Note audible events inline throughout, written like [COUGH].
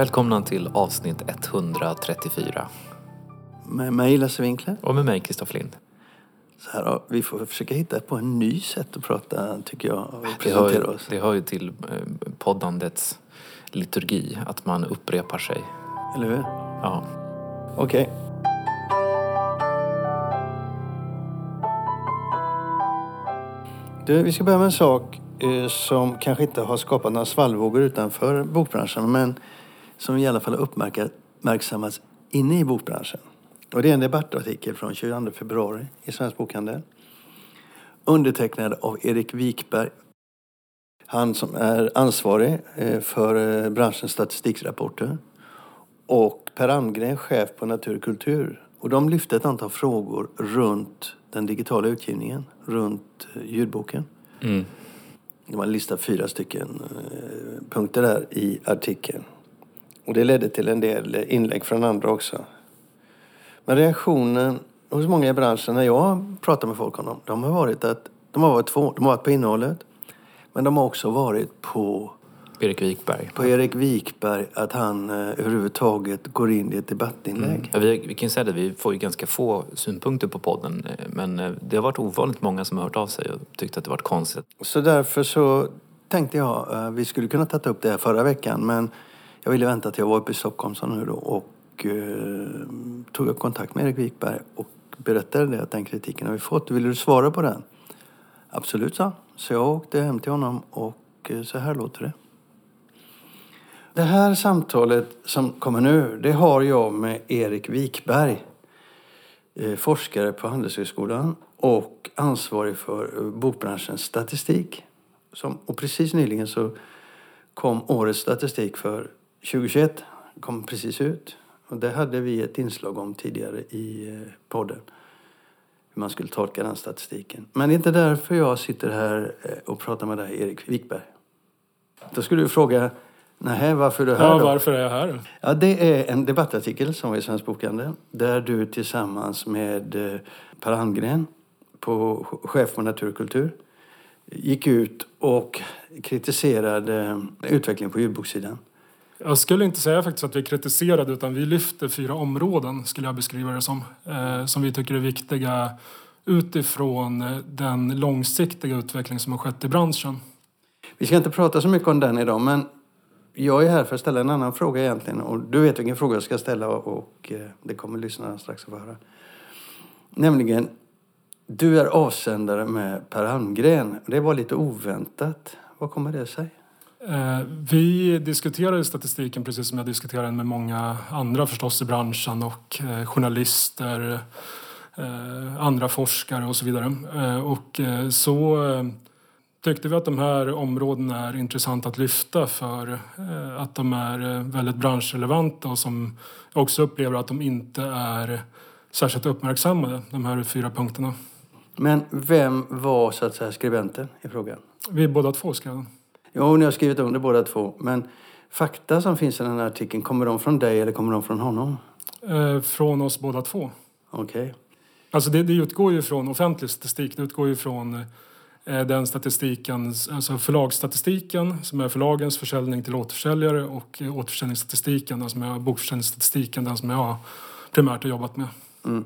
Välkomna till avsnitt 134. Med mig Lasse Winkler. Och med mig Kristoffer Lind. Så här, vi får försöka hitta på en ny sätt att prata tycker jag. Och Det hör, presentera oss. det hör ju till eh, poddandets liturgi, att man upprepar sig. Eller hur? Ja. Okej. Du, vi ska börja med en sak eh, som kanske inte har skapat några svallvågor utanför bokbranschen men som i alla fall har uppmärksammats inne i bokbranschen. Och det är en debattartikel från 22 februari i Svensk Bokhandel. Undertecknad av Erik Wikberg. Han som är ansvarig eh, för eh, branschens statistikrapporter. Och Per Almgren, chef på Natur och kultur. Och de lyfte ett antal frågor runt den digitala utgivningen, runt eh, ljudboken. Mm. Det var en lista fyra stycken punkter där i artikeln. Och det ledde till en del inlägg från andra också. Men reaktionen hos många i branschen när jag pratar med folk om dem, de har varit att de har varit två. De har varit på innehållet, men de har också varit på Erik Wikberg. på Erik Wikberg att han eh, överhuvudtaget går in i ett debattinlägg. Ja, vi, vi kan säga det, vi får ju ganska få synpunkter på podden. eh, Men eh, det har varit ovanligt många som har hört av sig och tyckt att det varit konstigt. Så därför så tänkte jag eh, vi skulle kunna ta upp det här förra veckan men jag ville vänta till jag var uppe i Stockholm så nu då och eh, tog upp kontakt med Erik Wikberg och berättade det att den kritiken har vi fått. Vill du svara på den? Absolut, sa Så jag åkte hem till honom och eh, så här låter det. Det här samtalet som kommer nu, det har jag med Erik Wikberg, eh, forskare på Handelshögskolan och ansvarig för eh, bokbranschens statistik. Som, och precis nyligen så kom årets statistik för 2021, kom precis ut. Och det hade vi ett inslag om tidigare i eh, podden. Hur man skulle tolka den statistiken. Men det är inte därför jag sitter här eh, och pratar med dig, Erik Wikberg. Då skulle du fråga, nej varför är du här Ja, då? varför är jag här? Ja, det är en debattartikel som var i Svensk Bokhandel där du tillsammans med eh, Per Almgren, på chef på Natur och kultur, gick ut och kritiserade utvecklingen på ljudbokssidan. Jag skulle inte säga faktiskt att vi kritiserade utan vi lyfter fyra områden skulle jag beskriva det som. Eh, som vi tycker är viktiga utifrån eh, den långsiktiga utveckling som har skett i branschen. Vi ska inte prata så mycket om den idag, men jag är här för att ställa en annan fråga egentligen. Och du vet vilken fråga jag ska ställa och eh, det kommer lyssnarna strax att få höra. Nämligen, du är avsändare med Per Almgren. Det var lite oväntat. Vad kommer det sig? Eh, Vi diskuterar ju statistiken precis som jag diskuterar den med många andra förstås i branschen och eh, journalister, eh, andra forskare och så vidare. Och så tyckte vi att de här områdena är intressanta att lyfta för att de är väldigt branschrelevanta och som jag också upplever att de inte är särskilt uppmärksammade, de här fyra punkterna. Men vem var så att säga skribenten i frågan? Vi är båda två skrev den. Jo, ni har skrivit under båda två. Men fakta som finns i den här artikeln, kommer de från dig eller kommer de från honom? Eh, Från oss båda två. Okej. Alltså det, det utgår ju från offentlig statistik. Det utgår ju från eh, den statistiken, alltså förlagsstatistiken som är förlagens försäljning till återförsäljare och eh, återförsäljningsstatistiken, den som är bokförsäljningsstatistiken, den som jag primärt har jobbat med. Mm.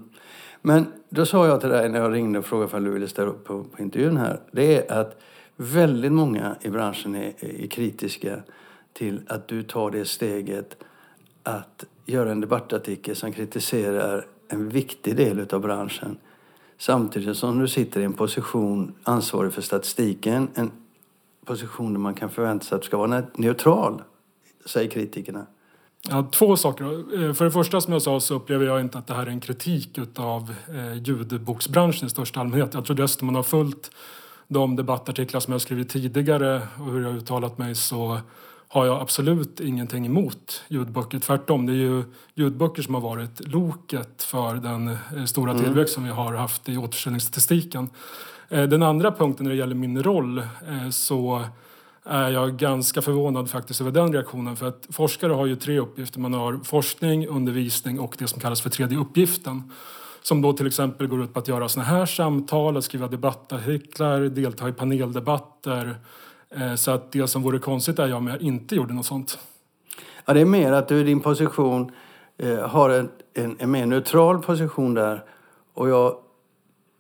Men då sa jag till dig när jag ringde och frågade om du ville ställa upp på, på intervjun här. Det är att väldigt många i branschen är, är kritiska till att du tar det steget att göra en debattartikel som kritiserar en viktig del av branschen. Samtidigt som du sitter i en position ansvarig för statistiken. En position där man kan förvänta sig att du ska vara neutral, säger kritikerna. Ja, två saker. Eh, för det första som jag sa så upplever jag inte att det här är en kritik av eh, ljudboksbranschen i största allmänhet. Jag tror dessutom man har följt de debattartiklar som jag skrivit tidigare och hur jag uttalat mig så har jag absolut ingenting emot ljudböcker. Tvärtom, det är ju ljudböcker som har varit loket för den eh, stora tillväxt som vi har haft i återförsäljningsstatistiken. Eh, Den andra punkten när det gäller min roll eh, så är jag ganska förvånad faktiskt över den reaktionen. För att forskare har ju tre uppgifter. Man har forskning, undervisning och det som kallas för tredje uppgiften. Som då till exempel går ut på att göra såna här samtal, att skriva debattartiklar, delta i paneldebatter. Eh, så att det som vore konstigt är om jag inte gjorde något sånt. Ja, det är mer att du i din position eh, har en, en, en mer neutral position där. Och jag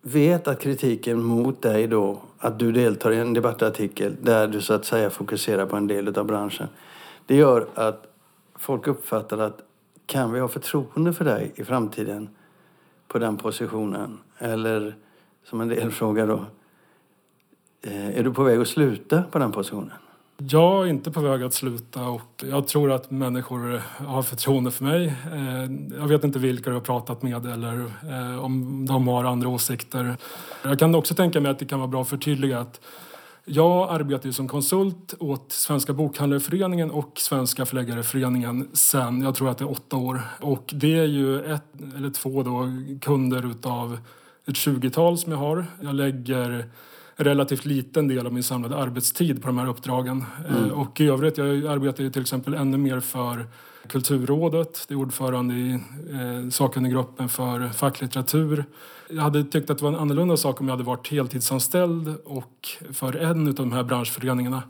vet att kritiken mot dig då, att du deltar i en debattartikel där du så att säga fokuserar på en del av branschen. Det gör att folk uppfattar att kan vi ha förtroende för dig i framtiden på den positionen? Eller som en del [LAUGHS] frågar då, eh, är du på väg att sluta på den positionen? Jag är inte på väg att sluta och jag tror att människor har förtroende för mig. Eh, jag vet inte vilka du har pratat med eller eh, om de har andra åsikter. Jag kan också tänka mig att det kan vara bra att förtydliga att jag arbetar ju som konsult åt Svenska Bokhandlareföreningen och Svenska Förläggareföreningen sen, jag tror att det är åtta år. Och det är ju ett eller två då kunder utav ett tjugotal som jag har. Jag lägger relativt liten del av min samlade arbetstid på de här uppdragen. Mm. Och i övrigt, jag arbetar ju till exempel ännu mer för Kulturrådet, det är ordförande i eh, sakkunniggruppen för facklitteratur. Jag hade tyckt att det var en annorlunda sak om jag hade varit heltidsanställd och för en av de här branschföreningarna.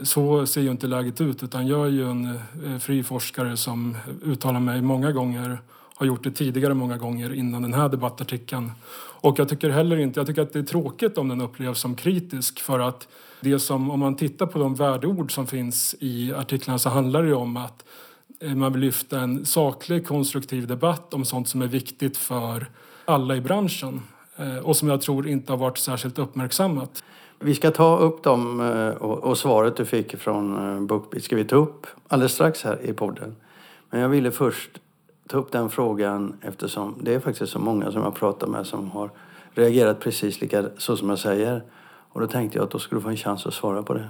Så ser ju inte läget ut utan jag är ju en eh, fri forskare som uttalar mig många gånger, har gjort det tidigare många gånger innan den här debattartikeln. Och jag tycker heller inte, jag tycker att det är tråkigt om den upplevs som kritisk för att det som, om man tittar på de värdeord som finns i artiklarna så handlar det ju om att eh, man vill lyfta en saklig, konstruktiv debatt om sånt som är viktigt för alla i branschen eh, och som jag tror inte har varit särskilt uppmärksammat. Vi ska ta upp dem eh, och svaret du fick från Bookbeat ska vi ta upp alldeles strax här i podden. Men jag ville först ta upp den frågan eftersom det är faktiskt så många som jag pratar med som har reagerat precis lika så som jag säger. Och då tänkte jag att då skulle du få en chans att svara på det.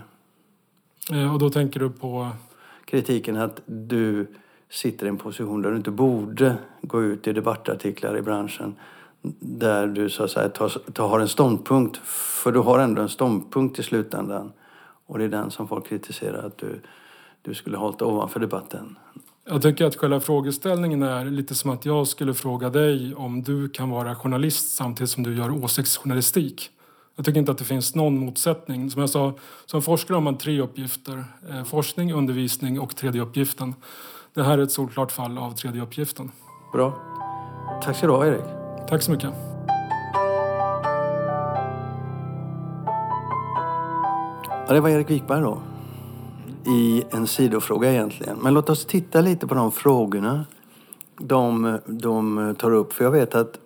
Och då tänker du på? Kritiken att du sitter i en position där du inte borde gå ut i debattartiklar i branschen där du så att säga tar, tar, har en ståndpunkt. För du har ändå en ståndpunkt i slutändan. Och det är den som folk kritiserar att du, du skulle hållit ovanför debatten. Jag tycker att själva frågeställningen är lite som att jag skulle fråga dig om du kan vara journalist samtidigt som du gör åsiktsjournalistik. Jag tycker inte att det finns någon motsättning. Som jag sa, som forskare har man tre uppgifter. Eh, forskning, undervisning och tredje uppgiften. Det här är ett solklart fall av tredje uppgiften. Bra. Tack ska du ha, Erik. Tack så mycket. Ja, det var Erik Wikberg då. I en sidofråga egentligen. Men låt oss titta lite på de frågorna de, de tar upp. För jag vet att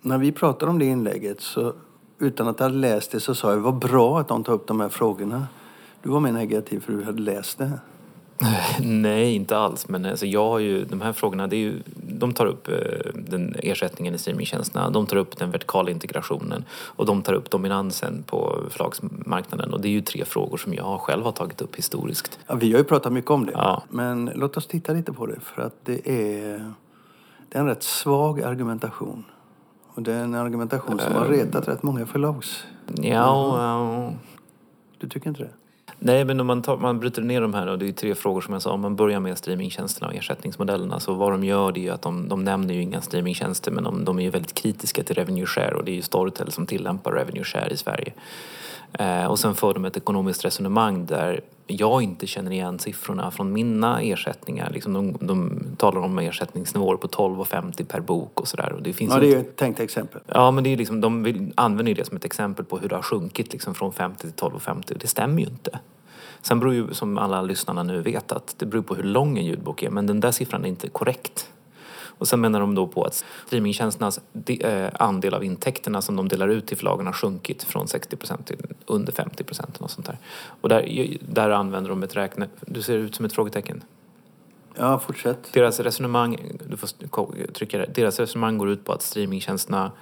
när vi pratade om det inlägget så utan att hade läst det så sa jag vad bra att de tar upp de här frågorna. Du var mer negativ för du hade läst det. Nej, inte alls. Men alltså, jag har ju, de här frågorna, det är ju, de tar upp eh, den ersättningen i streamingtjänsterna, de tar upp den vertikala integrationen och de tar upp dominansen på förlagsmarknaden. Och det är ju tre frågor som jag själv har tagit upp historiskt. Ja, vi har ju pratat mycket om det. Ja. Men låt oss titta lite på det för att det är, det är en rätt svag argumentation. Och det är en argumentation som har retat rätt många förlags... Ja, ja. Du tycker inte det? Nej, men om man, tar, man bryter ner de här, och det är tre frågor som jag sa, om man börjar med streamingtjänsterna och ersättningsmodellerna så vad de gör det är ju att de, de nämner ju inga streamingtjänster men de, de är ju väldigt kritiska till revenue share och det är ju Storytel som tillämpar revenue share i Sverige. Eh, och sen för de ett ekonomiskt resonemang där jag inte känner igen siffrorna från mina ersättningar. Liksom de, de talar om ersättningsnivåer på 12,50 per bok och sådär. Det ja, det är ett tänkt exempel. Ja, men det är liksom, de vill, använder det som ett exempel på hur det har sjunkit liksom från 50 till 12,50. Det stämmer ju inte. Sen beror ju, som alla lyssnarna nu vet, att det beror på hur lång en ljudbok är. Men den där siffran är inte korrekt. Och sen menar de då på att streamingtjänsternas eh, andel av intäkterna som de delar ut till förlagen har sjunkit från 60% till under 50 och sånt där. Och där, där använder de ett räkne... Du ser ut som ett frågetecken. Ja, fortsätt. Deras resonemang, du får trycka det. Deras resonemang går ut på att streamingtjänsterna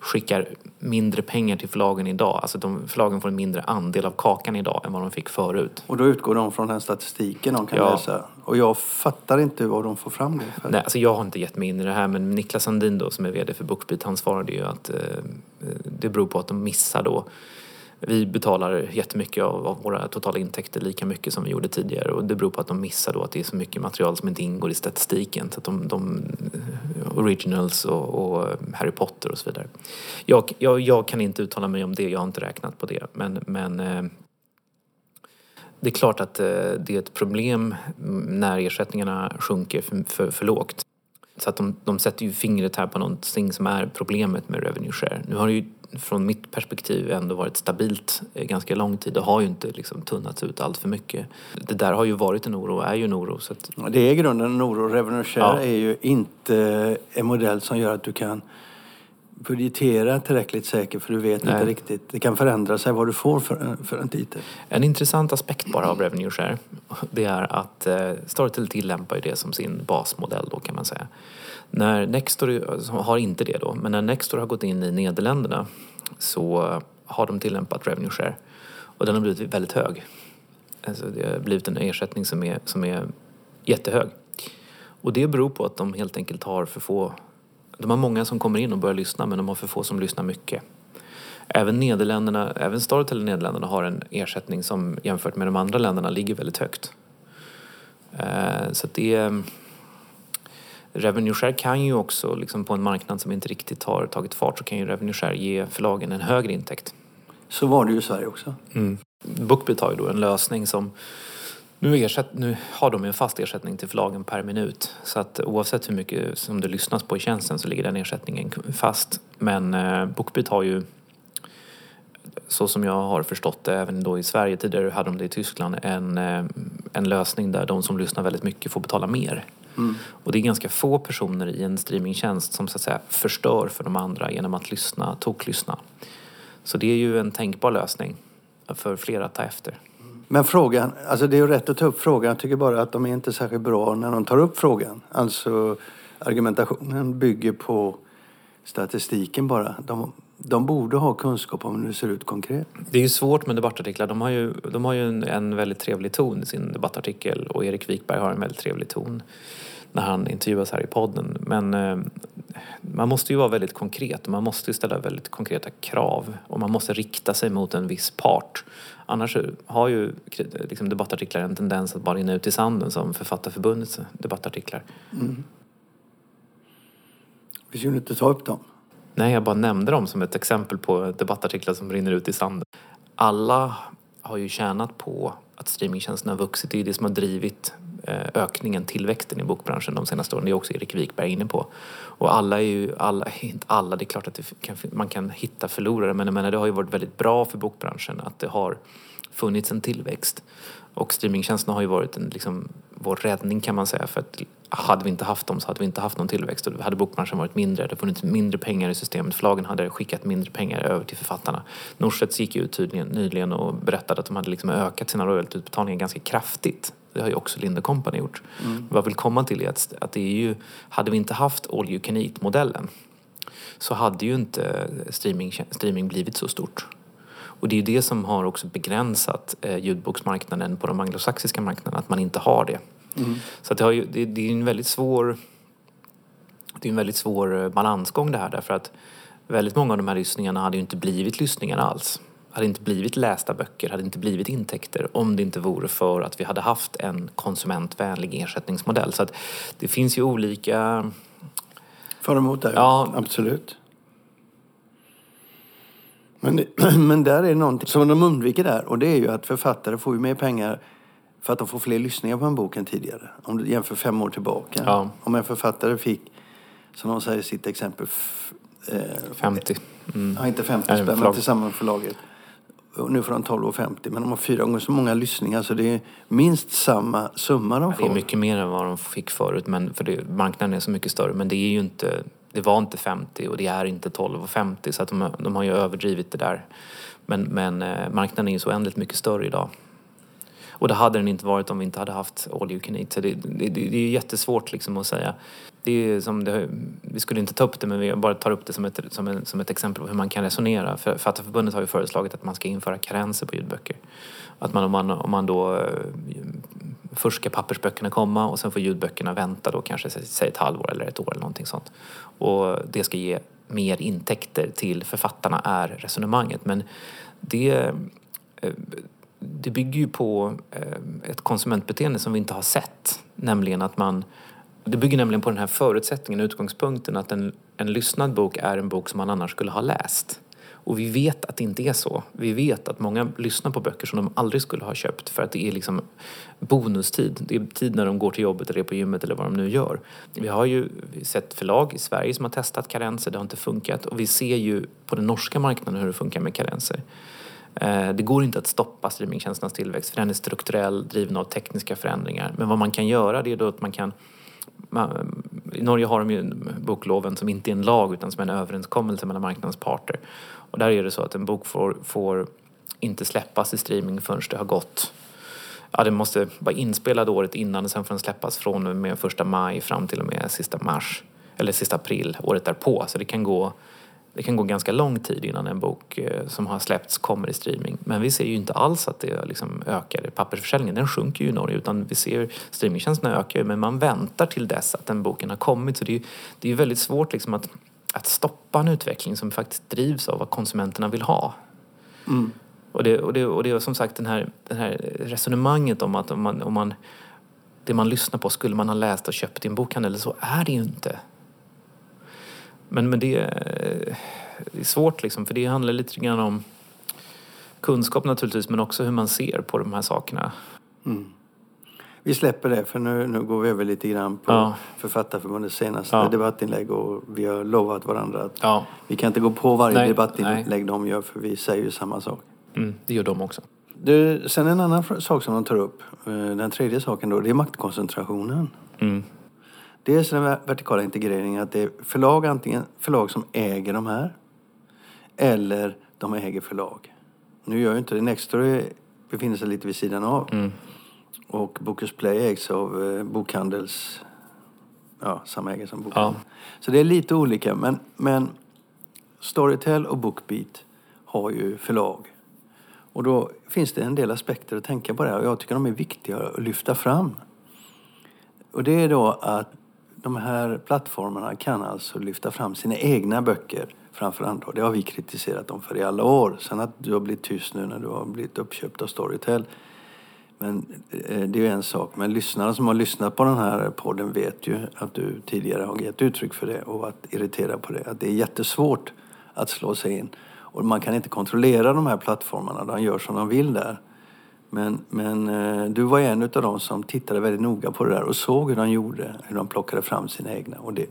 skickar mindre pengar till förlagen idag. Alltså de, förlagen får en mindre andel av kakan idag än vad de fick förut. Och då utgår de från den statistiken de kan ja. läsa. Och jag fattar inte var de får fram det. För. Nej, alltså jag har inte gett mig in i det här men Niklas Sandin då som är VD för Bookbeat han svarade ju att eh, det beror på att de missar då vi betalar jättemycket av, av våra totala intäkter, lika mycket som vi gjorde tidigare. Och det beror på att de missar då att det är så mycket material som inte ingår i statistiken. Så att de, de eh, originals och, och, eh, Harry Potter och så vidare. Jag, jag, jag, kan inte uttala mig om det, jag har inte räknat på det. Men, men eh, Det är klart att det är ett problem när ersättningarna sjunker för, för, för lågt. Så att de, de sätter ju fingret här på någonting som är problemet med revenue share. Nu har det ju från mitt perspektiv ändå varit stabilt ganska lång tid och har ju inte liksom tunnats ut allt för mycket. Det där har ju varit en oro och är ju en oro. Så att... Det är i grunden en oro. Revenue share ja. är ju inte en modell som gör att du kan budgetera tillräckligt säkert för du vet Nej. inte riktigt. Det kan förändra sig vad du får för, för en titel. En intressant aspekt bara av revenue share det är att eh, Storytel tillämpar ju det som sin basmodell då kan man säga. När Nextor har inte det då, men när Nextor har gått in i Nederländerna så har de tillämpat revenue share och den har blivit väldigt hög. Alltså det har blivit en ersättning som är, som är jättehög. Och det beror på att de helt enkelt har för få de har många som kommer in och börjar lyssna men de har för få som lyssnar mycket. Även, Nederländerna, även Storytel i Nederländerna har en ersättning som jämfört med de andra länderna ligger väldigt högt. Eh, så det... Revenue share kan ju också, liksom på en marknad som inte riktigt har tagit fart, så kan ju revenue share ge förlagen en högre intäkt. Så var det ju i Sverige också. Mm. Bookbeat har ju då en lösning som nu, ersätt, nu har de en fast ersättning till förlagen per minut. Så att oavsett hur mycket som det lyssnas på i tjänsten så ligger den ersättningen fast. Men eh, Bookbeat har ju, så som jag har förstått det, även då i Sverige, tidigare hade de det i Tyskland, en, eh, en lösning där de som lyssnar väldigt mycket får betala mer. Mm. Och det är ganska få personer i en streamingtjänst som så att säga förstör för de andra genom att lyssna, toklyssna. Så det är ju en tänkbar lösning för fler att ta efter. Men frågan, alltså det är ju rätt att ta upp frågan. Jag tycker bara att de är inte särskilt bra när de tar upp frågan. Alltså argumentationen bygger på statistiken bara. De, de borde ha kunskap om hur det ser ut konkret. Det är ju svårt med debattartiklar. De har ju, de har ju en, en väldigt trevlig ton i sin debattartikel och Erik Wikberg har en väldigt trevlig ton när han intervjuas här i podden. Men eh, man måste ju vara väldigt konkret och man måste ju ställa väldigt konkreta krav och man måste rikta sig mot en viss part. Annars har ju liksom, debattartiklar en tendens att bara rinna ut i sanden som Författarförbundets debattartiklar. Mm. Vi skulle inte ta upp dem. Nej, jag bara nämnde dem som ett exempel på debattartiklar som rinner ut i sanden. Alla har ju tjänat på att streamingtjänsterna har vuxit. Det är det som har drivit Eh, ökningen, tillväxten i bokbranschen de senaste åren. Det är också Erik Wikberg inne på. Och alla är ju, alla, [LAUGHS] inte alla, det är klart att det kan, man kan hitta förlorare men jag menar, det har ju varit väldigt bra för bokbranschen att det har funnits en tillväxt. Och streamingtjänsterna har ju varit en, liksom, vår räddning kan man säga för att hade vi inte haft dem så hade vi inte haft någon tillväxt och hade bokbranschen varit mindre. Det hade funnits mindre pengar i systemet. Förlagen hade skickat mindre pengar över till författarna. Norstedts gick ut tydligen, nyligen och berättade att de hade liksom ökat sina royaltyutbetalningar ganska kraftigt. Det har ju också Linde Company gjort. Mm. Vad jag vill komma till är att, att det är ju, hade vi inte haft all you can eat-modellen så hade ju inte streaming, streaming blivit så stort. Och det är ju det som har också begränsat eh, ljudboksmarknaden på de anglosaxiska marknaderna, att man inte har det. Mm. Så det, har ju, det, det är en väldigt svår det är en väldigt svår eh, balansgång det här därför att väldigt många av de här lyssningarna hade ju inte blivit lyssningar alls. Hade inte blivit lästa böcker, hade inte blivit intäkter om det inte vore för att vi hade haft en konsumentvänlig ersättningsmodell. Så att det finns ju olika... För och emot där, ja. Absolut. Men, [CLEARS THROAT] men där är någonting som de undviker där och det är ju att författare får ju mer pengar för att de får fler lyssningar på en bok än tidigare. Om du jämför fem år tillbaka. Ja. Om en författare fick, som de säger i sitt exempel, eh, 50. Mm. Ja, inte 50 spänn, men tillsammans med förlaget. Nu får de 12,50 men de har fyra gånger så många lyssningar så det är minst samma summa de får. det är mycket mer än vad de fick förut men för det, marknaden är så mycket större men det är ju inte det var inte 50 och det är inte 12,50 så att de, de har ju överdrivit det där. Men, men eh, marknaden är ju så oändligt mycket större idag. Och det hade den inte varit om vi inte hade haft All You Can Eat. Så det, det, det är jättesvårt liksom att säga. Det är som det, vi skulle inte ta upp det men vi bara tar upp det som ett, som, en, som ett exempel på hur man kan resonera. För Författarförbundet har ju föreslagit att man ska införa karenser på ljudböcker. Att man, om, man, om man då eh, först ska pappersböckerna komma och sen får ljudböckerna vänta då kanske säg ett halvår eller ett år eller någonting sånt. Och det ska ge mer intäkter till författarna är resonemanget. Men det, eh, det bygger ju på eh, ett konsumentbeteende som vi inte har sett. Nämligen att man det bygger nämligen på den här förutsättningen, utgångspunkten att en, en lyssnad bok är en bok som man annars skulle ha läst. Och vi vet att det inte är så. Vi vet att många lyssnar på böcker som de aldrig skulle ha köpt för att det är liksom bonustid. Det är tid när de går till jobbet eller är på gymmet eller vad de nu gör. Vi har ju sett förlag i Sverige som har testat karenser, det har inte funkat. Och vi ser ju på den norska marknaden hur det funkar med karenser. Eh, det går inte att stoppa streamingtjänsternas tillväxt för den är strukturell, driven av tekniska förändringar. Men vad man kan göra det är då att man kan man, I Norge har de ju bokloven som inte är en lag utan som är en överenskommelse mellan marknadens parter. Och där är det så att en bok får, får inte släppas i streaming förrän det har gått Ja, den måste vara inspelad året innan och sen får den släppas från och med första maj fram till och med sista mars eller sista april året därpå. Så det kan gå det kan gå ganska lång tid innan en bok eh, som har släppts kommer i streaming. Men vi ser ju inte alls att det liksom ökar. Pappersförsäljningen den sjunker ju i Norge utan vi ser streamingtjänsterna ökar men man väntar till dess att den boken har kommit. Så det är ju det är väldigt svårt liksom att, att stoppa en utveckling som faktiskt drivs av vad konsumenterna vill ha. Mm. Och, det, och, det, och det är som sagt den här, det här resonemanget om att om man, om man, det man lyssnar på skulle man ha läst och köpt i en bokhandel. Så är det ju inte. Men, men det, det är svårt liksom, för det handlar lite grann om kunskap naturligtvis men också hur man ser på de här sakerna. Mm. Vi släpper det för nu, nu går vi över lite grann på ja. Författarförbundets senaste ja. debattinlägg och vi har lovat varandra att ja. vi kan inte gå på varje nej, debattinlägg nej. de gör för vi säger ju samma sak. Mm, det gör de också. Du, sen en annan sak som de tar upp, eh, den tredje saken då, det är maktkoncentrationen. Mm. Dels den vertikala integreringen, att det är förlag, antingen förlag som äger de här eller de äger förlag. Nu gör ju inte det. Nextory befinner sig lite vid sidan av. Mm. Och Bokus Play ägs av eh, bokhandels... Ja, samma ägare som bokhandeln. Ja. Så det är lite olika. Men, men Storytel och Bookbeat har ju förlag. Och då finns det en del aspekter att tänka på där och jag tycker de är viktiga att lyfta fram. Och det är då att de här plattformarna kan alltså lyfta fram sina egna böcker framför andra. Det har vi kritiserat dem för i alla år. Sen att du har blivit tyst nu när du har blivit uppköpt av Storytel. Men eh, det är ju en sak. Men lyssnarna som har lyssnat på den här podden vet ju att du tidigare har gett uttryck för det och varit irriterad på det. Att det är jättesvårt att slå sig in. Och man kan inte kontrollera de här plattformarna. De gör som de vill där. Men, men eh, du var en av dem som tittade väldigt noga på det där och såg hur de gjorde, hur de plockade fram sina egna. Och det,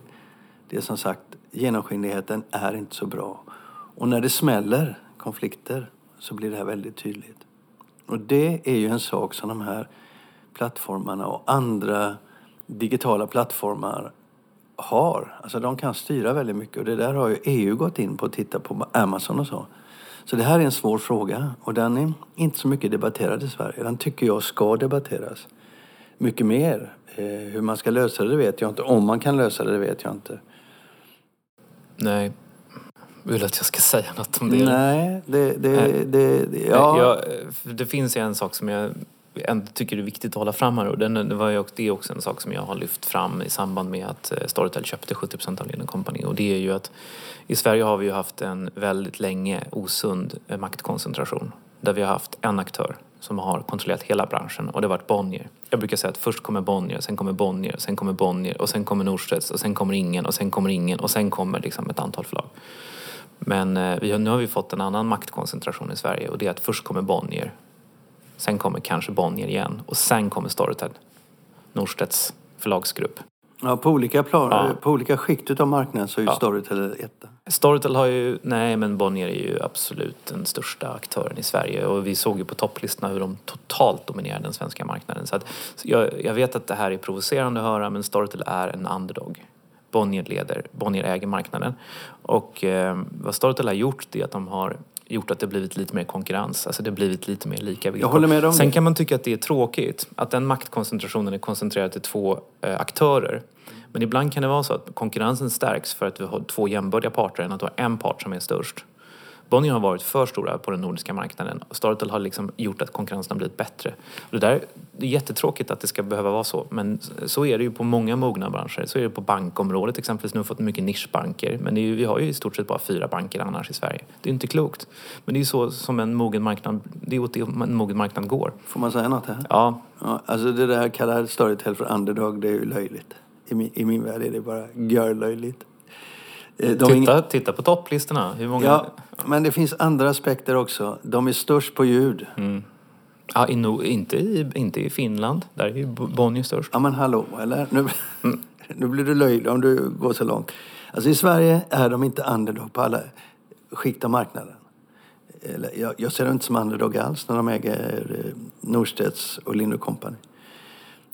det är som sagt, genomskinligheten är inte så bra. Och när det smäller konflikter så blir det här väldigt tydligt. Och det är ju en sak som de här plattformarna och andra digitala plattformar har. Alltså de kan styra väldigt mycket och det där har ju EU gått in på och tittat på Amazon och så. Så det här är en svår fråga och den är inte så mycket debatterad i Sverige. Den tycker jag ska debatteras mycket mer. Eh, hur man ska lösa det, det vet jag inte. Om man kan lösa det, det vet jag inte. Nej. Vill att jag ska säga något om det? Nej, det... det, det, det ja. Jag, det finns en sak som jag ändå tycker är viktigt att hålla fram här och den, det, var ju, det är också en sak som jag har lyft fram i samband med att eh, Storytel köpte 70% av Linden Company och det är ju att i Sverige har vi ju haft en väldigt länge osund eh, maktkoncentration där vi har haft en aktör som har kontrollerat hela branschen och det har varit Bonnier. Jag brukar säga att först kommer Bonnier, sen kommer Bonnier, sen kommer Bonnier och sen kommer Norstedts och sen kommer ingen och sen kommer ingen och sen kommer liksom ett antal förlag. Men eh, vi har, nu har vi fått en annan maktkoncentration i Sverige och det är att först kommer Bonnier Sen kommer kanske Bonnier igen och sen kommer Storytel, Norstedts förlagsgrupp. Ja, på olika, plan, ja. på olika skikt av marknaden så är ju ja. Storytel etta. Storytel har ju, nej men Bonnier är ju absolut den största aktören i Sverige och vi såg ju på topplistorna hur de totalt dominerar den svenska marknaden. Så att, jag, jag vet att det här är provocerande att höra men Storytel är en underdog. Bonnier leder, Bonnier äger marknaden. Och eh, vad Storytel har gjort är att de har gjort att det blivit lite mer konkurrens. Alltså det blivit lite mer lika villkor. Jag håller med om Sen kan man tycka att det är tråkigt att den maktkoncentrationen är koncentrerad till två eh, aktörer. Men ibland kan det vara så att konkurrensen stärks för att vi har två jämbördiga parter än att du har en part som är störst. Bonnier har varit för stora på den nordiska marknaden. Storytel har liksom gjort att konkurrensen har blivit bättre. Det, där, det är jättetråkigt att det ska behöva vara så, men så är det ju på många mogna branscher. Så är det på bankområdet exempelvis. Nu har vi fått mycket nischbanker, men ju, vi har ju i stort sett bara fyra banker annars i Sverige. Det är inte klokt. Men det är ju så som en mogen marknad, det är åt det en mogen marknad går. Får man säga något här? Ja. ja alltså det där kallar Storytel för underdog, det är ju löjligt. I min, i min värld är det bara görlöjligt. Eh, är ing- Titta, titta på topplistorna. Hur många... Ja, men det finns andra aspekter också. De är störst på ljud. Ja, i, no- inte, i, inte i Finland. Där är ju Bonnier störst. Ja men hallå, eller? Nu, [LAUGHS] nu blir du löjlig om du går så långt. Alltså i Sverige är de inte underdog på alla skikt av marknaden. Eller, jag, jag ser dem inte som underdog alls när de äger eh, Norstedts och Lind Company.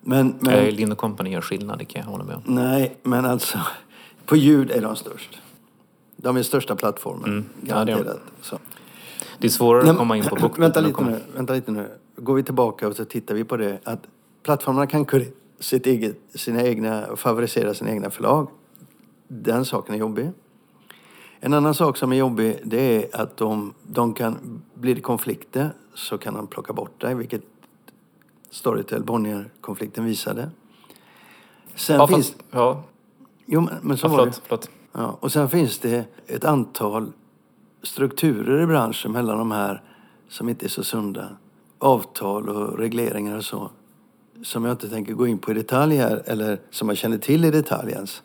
Men, men, Eh, Lind Company gör skillnad, det kan jag hålla med om. nej, men alltså på ljud är de störst. De är största plattformen, Mm. Ja, det är garanterat. Det är svårare Nej, att komma in på [CLEARS THROAT] bok. vänta, lite nu, vänta lite nu. Går vi tillbaka och så tittar vi på det att plattformarna kan sitt eget, sina egna, favorisera sina egna förlag. Den saken är jobbig. En annan sak som är jobbig det är att de, de kan, blir det konflikter så kan de plocka bort dig, vilket Storytel Bonnier-konflikten visade. Sen Ja, finns, fast, ja, jo, men, så ja, var det. förlåt. Ja, och sen finns det ett antal strukturer i branschen mellan de här som inte är så sunda. Avtal och regleringar och så. Som jag inte tänker gå in på i detalj här, eller som jag känner till i detalj ens.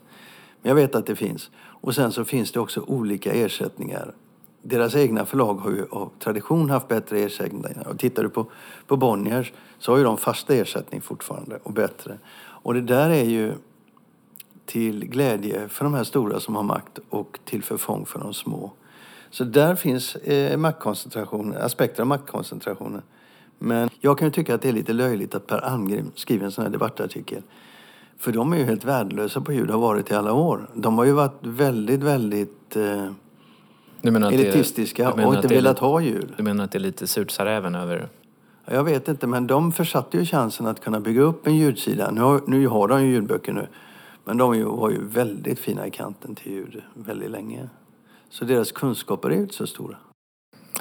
Men jag vet att det finns. Och sen så finns det också olika ersättningar. Deras egna förlag har ju av tradition haft bättre ersättningar. Och tittar du på, på Bonniers så har ju de fasta ersättning fortfarande och bättre. Och det där är ju till glädje för de här stora som har makt och till förfång för de små. Så där finns eh, maktkoncentration, aspekter av maktkoncentrationen. Men jag kan ju tycka att det är lite löjligt att Per Almgren skriver en sån här debattartikel. För de är ju helt värdelösa på ljud, har varit i alla år. De har ju varit väldigt, väldigt eh, det elitistiska menar och inte det velat ha ljud. Du menar att det är lite surt sa räven över... Ja, Jag vet inte, men de försatte ju chansen att kunna bygga upp en ljudsida. Nu har, nu har de ju ljudböcker nu. Men de var ju väldigt fina i kanten till ljud väldigt länge. Så deras kunskaper är ju inte så stora.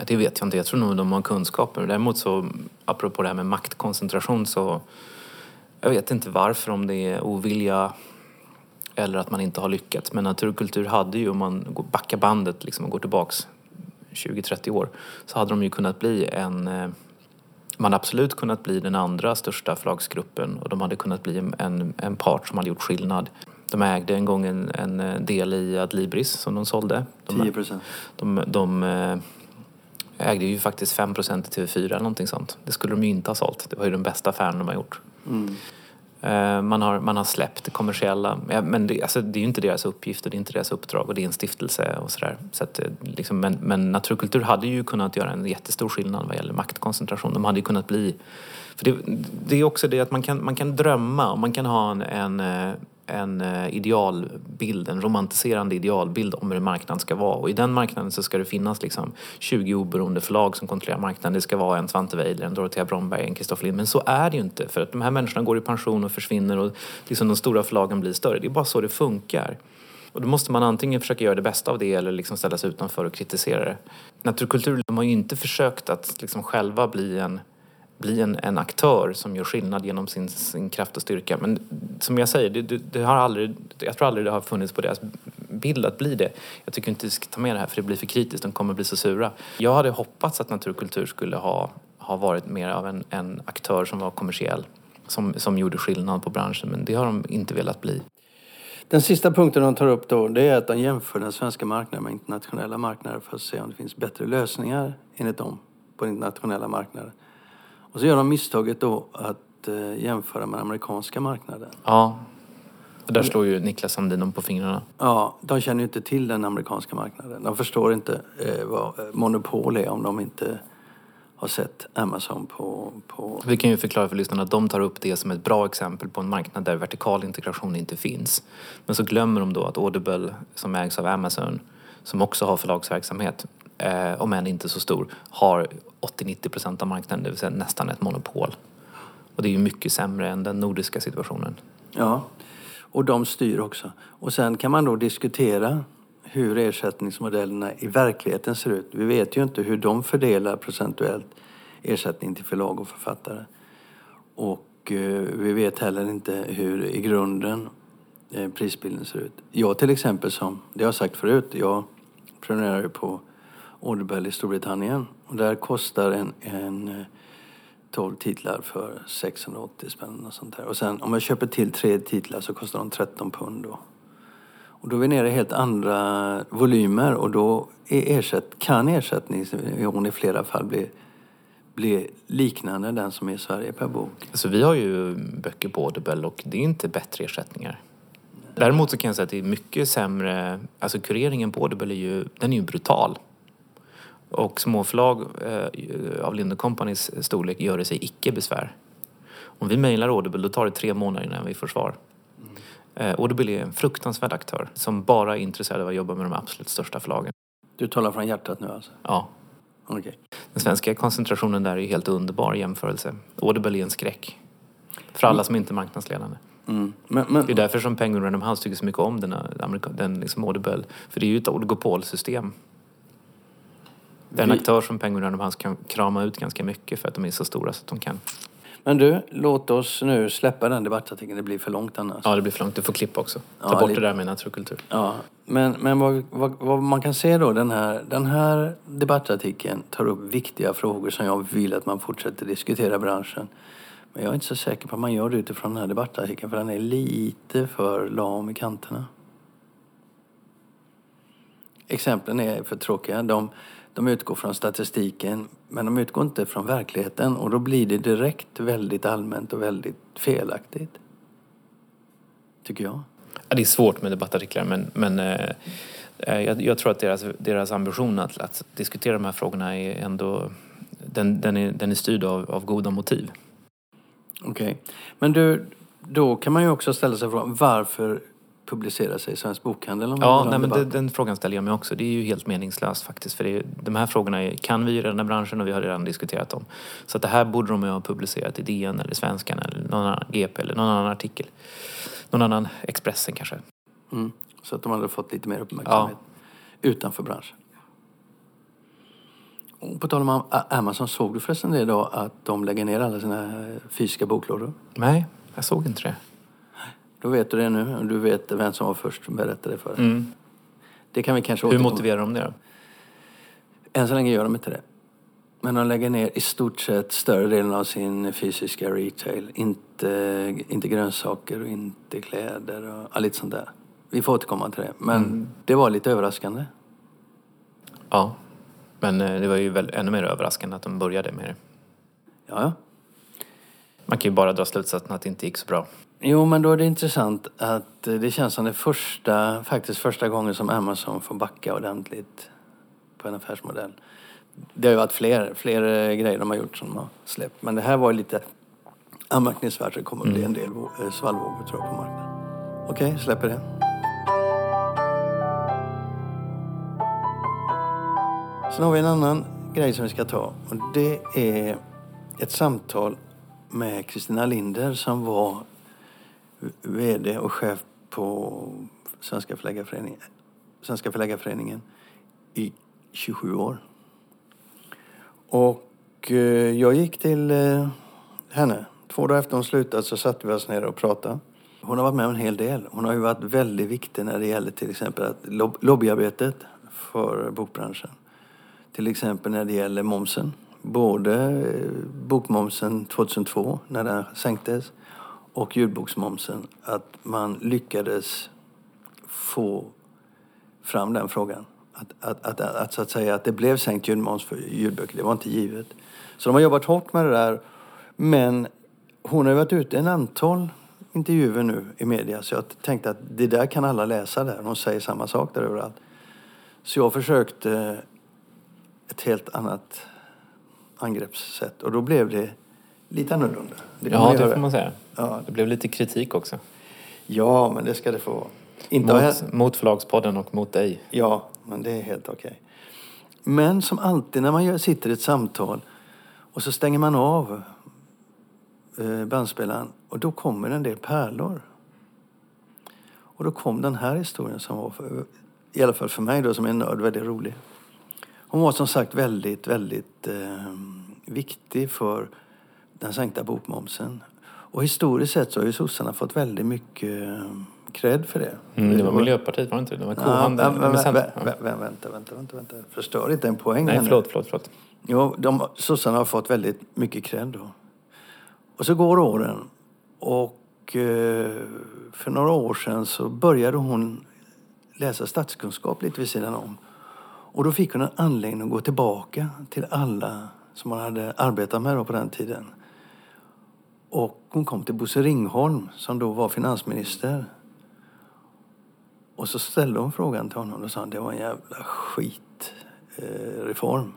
Det vet jag inte. Jag tror nog de har kunskaper. Däremot så, apropå det här med maktkoncentration så... Jag vet inte varför, om det är ovilja eller att man inte har lyckats. Men naturkultur hade ju, om man backar bandet liksom och går tillbaks 20-30 år, så hade de ju kunnat bli en... Eh, man absolut kunnat bli den andra största förlagsgruppen och de hade kunnat bli en, en, part som hade gjort skillnad. De ägde en gång en, en eh, del i Adlibris som de sålde. De, 10 procent. de, de eh, ägde ju faktiskt 5 procent i TV4 eller någonting sånt. Det skulle de ju inte ha sålt. Det var ju den bästa affären de har gjort. Eh, Eh, man har, man har släppt det kommersiella. Men det, alltså, det är ju inte deras uppgift och det är inte deras uppdrag och det är en stiftelse och sådär. Så att, eh, liksom, men, men naturkultur hade ju kunnat göra en jättestor skillnad vad gäller maktkoncentration. De hade ju kunnat bli... För det, det är också det att man kan, man kan drömma och man kan ha en, en, eh, en eh, idealbild, en romantiserande idealbild om hur en marknad ska vara. Och i den marknaden så ska det finnas liksom 20 oberoende förlag som kontrollerar marknaden. Det ska vara en Svante Weider, en Dorotea Bromberg, en Kristoffer Lind. Men så är det ju inte. För att de här människorna går i pension och försvinner och liksom de stora förlagen blir större. Det är bara så det funkar. Och då måste man antingen försöka göra det bästa av det eller liksom ställa sig utanför och kritisera det. Naturkultur de har ju inte försökt att liksom själva bli en bli en, en aktör som gör skillnad genom sin, sin kraft och styrka. Men som jag säger, det, det, det har aldrig, jag tror aldrig det har funnits på deras bild att bli det. Jag tycker inte vi ska ta med det här för det blir för kritiskt, de kommer bli så sura. Jag hade hoppats att naturkultur skulle ha, ha varit mer av en, en aktör som var kommersiell. Som, som gjorde skillnad på branschen, men det har de inte velat bli. Den sista punkten de tar upp då, det är att de jämför den svenska marknaden med internationella marknader för att se om det finns bättre lösningar enligt dem på den internationella marknaden. Och så gör de misstaget då att eh, jämföra med den amerikanska marknaden. Ja, och där slår ju Niklas Sandin dem på fingrarna. Ja, de känner ju inte till den amerikanska marknaden. De förstår inte eh, vad eh, monopol är om de inte har sett Amazon på... på... Vi kan ju förklara för lyssnarna att de tar upp det som ett bra exempel på en marknad där vertikal integration inte finns. Men så glömmer de då att Audible, som ägs av Amazon, som också har förlagsverksamhet, eh, om än inte så stor, har 80-90 % av marknaden, det vill säga nästan ett monopol. Och det är ju mycket sämre än den nordiska situationen. Ja, och de styr också. Och sen kan man då diskutera hur ersättningsmodellerna i verkligheten ser ut. Vi vet ju inte hur de fördelar procentuellt ersättning till förlag och författare. Och eh, vi vet heller inte hur i grunden eh, prisbilden ser ut. Jag till exempel som, det har jag sagt förut, jag prenumererar ju på Audible i Storbritannien och där kostar en, en eh, 12 titlar för 680 spänn och sånt där. Och sen om jag köper till tre titlar så kostar de 13 pund då. Och då är vi nere i helt andra volymer och då är ersätt, kan ersättningsnivån i flera fall bli, bli liknande den som är i Sverige per bok. Så vi har ju böcker på Audible och det är inte bättre ersättningar. Däremot så kan jag säga att det är mycket sämre, alltså kureringen på Audible är ju, den är ju brutal. Och småförlag eh, av Lind Companys storlek gör sig icke besvär. Om vi mejlar Audible då tar det tre månader innan vi får svar. Eh, Audible är en fruktansvärd aktör som bara är intresserad av att jobba med de absolut största förlagen. Du talar från hjärtat nu alltså? Ja. Okej. Den svenska koncentrationen där är ju helt underbar i jämförelse. Audible är en skräck. För alla som inte är marknadsledande. Mm. Men, men, Det är därför som Penguin Random House tycker så mycket om den, den liksom Audible. För det är ju ett oligopolsystem. Det är en Vi- aktör som Penguin Random House kan krama ut ganska mycket för att de är så stora så att de kan. men du, låt oss nu släppa den debattartikeln. Det blir för långt annars. Ja, det blir för långt. Du får klippa också. Ta Ja, bort lite. det där med naturkultur. Ja, men, men vad, vad, vad man kan se då, den här, den här debattartikeln tar upp viktiga frågor som jag vill att man fortsätter diskutera branschen. Men jag är inte så säker på att man gör det utifrån den här debattartikeln för den är lite för lam i kanterna. Exemplen är för tråkiga. De, de utgår från statistiken men de utgår inte från verkligheten och då blir det direkt väldigt allmänt och väldigt felaktigt. Tycker jag. Ja, det är svårt med debattartiklar men, men eh, eh, jag, jag tror att deras, deras ambition att, att diskutera de här frågorna är ändå den, den, är, den är styrd av, av goda motiv. Okej. Men du, då kan man ju också ställa sig frågan varför publicerar sig Svensk Bokhandel? om Ja, nej, en men det, den frågan ställer jag mig också. Det är ju helt meningslöst faktiskt. För är, de här frågorna är, kan vi i den här branschen och vi har redan diskuterat dem. Så att det här borde de ju ha publicerat i DN eller Svenskan eller någon annan GP eller någon annan artikel. Någon annan Expressen kanske. Mm. Så att de hade fått lite mer uppmärksamhet utanför branschen. Och på tal om Amazon, såg du förresten det idag att de lägger ner alla sina eh, fysiska boklådor? Nej, jag såg inte det. Då vet du det nu och du vet vem som var först som berättade det för dig. Mm. Det kan vi kanske Hur motiverar de det då? Än så länge gör de inte det. Men de lägger ner i stort sett större delen av sin fysiska retail. Inte, inte grönsaker och inte kläder och ja, lite sånt där. Vi får återkomma till det. Men det var lite överraskande. Ja. Men eh, det var ju väl ännu mer överraskande att de började med det. Ja, ja. Man kan ju bara dra slutsatsen att det inte gick så bra. Jo, men då är det intressant att eh, det känns som det första, faktiskt första gången som Amazon får backa ordentligt på en affärsmodell. Det har ju varit fler, fler eh, grejer de har gjort som de har släppt. Men det här var lite anmärkningsvärt. Det kommer att bli en del eh, svallvågor tror jag på marknaden. Okej, släpper det. Sen har vi en annan grej som vi ska ta. Och det är ett samtal med Kristina Linder som var VD och chef på Svenska Förläggarföreningen, Svenska Förläggarföreningen i 27 år. Och eh, jag gick till eh, henne. Två dagar efter hon slutat så satte vi oss ner och pratade. Hon har varit med om en hel del. Hon har ju varit väldigt viktig när det gäller till exempel att lob- lobbyarbetet för bokbranschen. Till exempel när det gäller momsen. Både eh, bokmomsen 2002 när den sänktes och ljudboksmomsen. Att man lyckades få fram den frågan. Att, att, att, att, att, så att säga att det blev sänkt ljudmoms för ljudböcker, det var inte givet. Så de har jobbat hårt med det där. Men hon har ju varit ute i en antal intervjuer nu i media så jag tänkte att det där kan alla läsa där. Hon säger samma sak där överallt. Så jag försökte ett helt annat angreppssätt och då blev det lite annorlunda. Det Ja, det göra. får man säga. Ja. Det blev lite kritik också. Ja, men det ska det få vara. Inte har jag- Mot, mot Förlagspodden och mot dig. Ja, men det är helt okej. Men som alltid när man sitter i ett samtal och så stänger man av eh, bandspelaren och då kommer en del pärlor. Och då kom den här historien som var, för, i alla fall för mig då som är nörd, väldigt rolig. Hon var som sagt väldigt, väldigt eh, viktig för den sänkta bokmomsen. Och historiskt sett så har ju sossarna fått väldigt mycket eh, cred för det. Mm, det var Miljöpartiet, var det inte det? Var Ja, kohandel. vä- vä- vä- vä- vä- Vänta, vänta, vänta, vänta. Förstör inte en poäng Nej, nu. förlåt, förlåt, förlåt. Jo, de, sossarna har fått väldigt mycket cred då. Och så går åren. Och eh, för några år sedan så började hon läsa statskunskap lite vid sidan om. Och då fick hon en anledning att gå tillbaka till alla som hon hade arbetat med på den tiden. Och hon kom till Bosse Ringholm som då var finansminister. Och så ställde hon frågan till honom och sa att det var en jävla skitreform. Eh,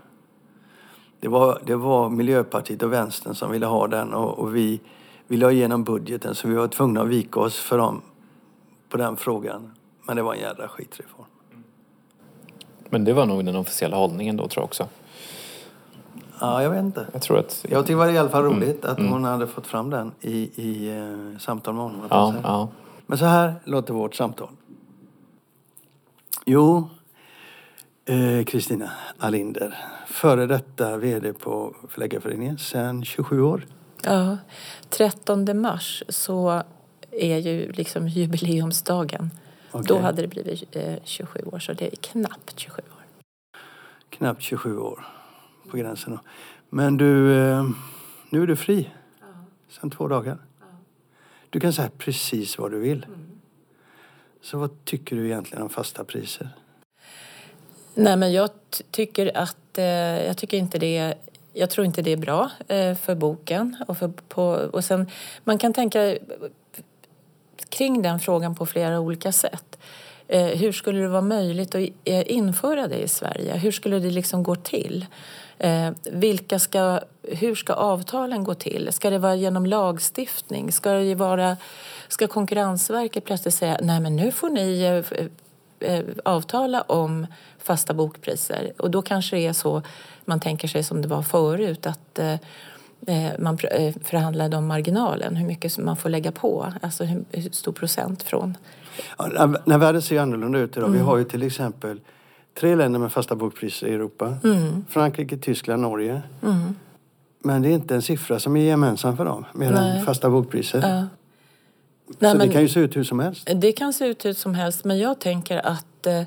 det, var, det var Miljöpartiet och Vänstern som ville ha den och, och vi ville ha igenom budgeten så vi var tvungna att vika oss för dem på den frågan. Men det var en jävla skitreform. Men det var nog den officiella hållningen då tror jag också. Ja, jag vet inte. Jag tror att... Jag tyckte det var i alla fall mm. roligt att mm. hon hade fått fram den i, i eh, samtal med honom. Ja, ja. Men så här låter vårt samtal. Jo, eh, Kristina eh, Alinder, före detta VD på Förläggarföreningen sedan 27 år. Ja, 13 mars så är ju liksom jubileumsdagen. Okay. Då hade det blivit eh, 27 år, så det är knappt 27 år. Knappt 27 år, på gränsen. Men du, eh, nu är du fri. Ja. Sen två dagar. Ja. Du kan säga precis vad du vill. Mm. Så vad tycker du egentligen om fasta priser? Nej, men jag tycker att eh, jag tycker inte det jag tror inte det är bra eh, för boken. Och, för, på, och sen, man kan tänka kring den frågan på flera olika sätt. Eh, hur skulle det vara möjligt att införa det i Sverige? Hur skulle det liksom gå till? Eh, vilka ska, hur ska avtalen gå till? Ska det vara genom lagstiftning? Ska, det vara, ska Konkurrensverket plötsligt säga nej men nu får ni eh, eh, avtala om fasta bokpriser? Och då kanske det är så man tänker sig som det var förut att eh, Eh, man eh, förhandlade om marginalen, hur mycket man får lägga på, alltså hur stor procent från... Ja, när världen ser annorlunda ut idag. Mm. Vi har ju till exempel tre länder med fasta bokpriser i Europa. Mm. Frankrike, Tyskland, Norge. Mm. Men det är inte en siffra som är gemensam för dem, mer än fasta bokpriser. Ja. Nej, Så det kan ju se ut hur som helst. Det kan se ut hur som helst, men jag tänker att eh,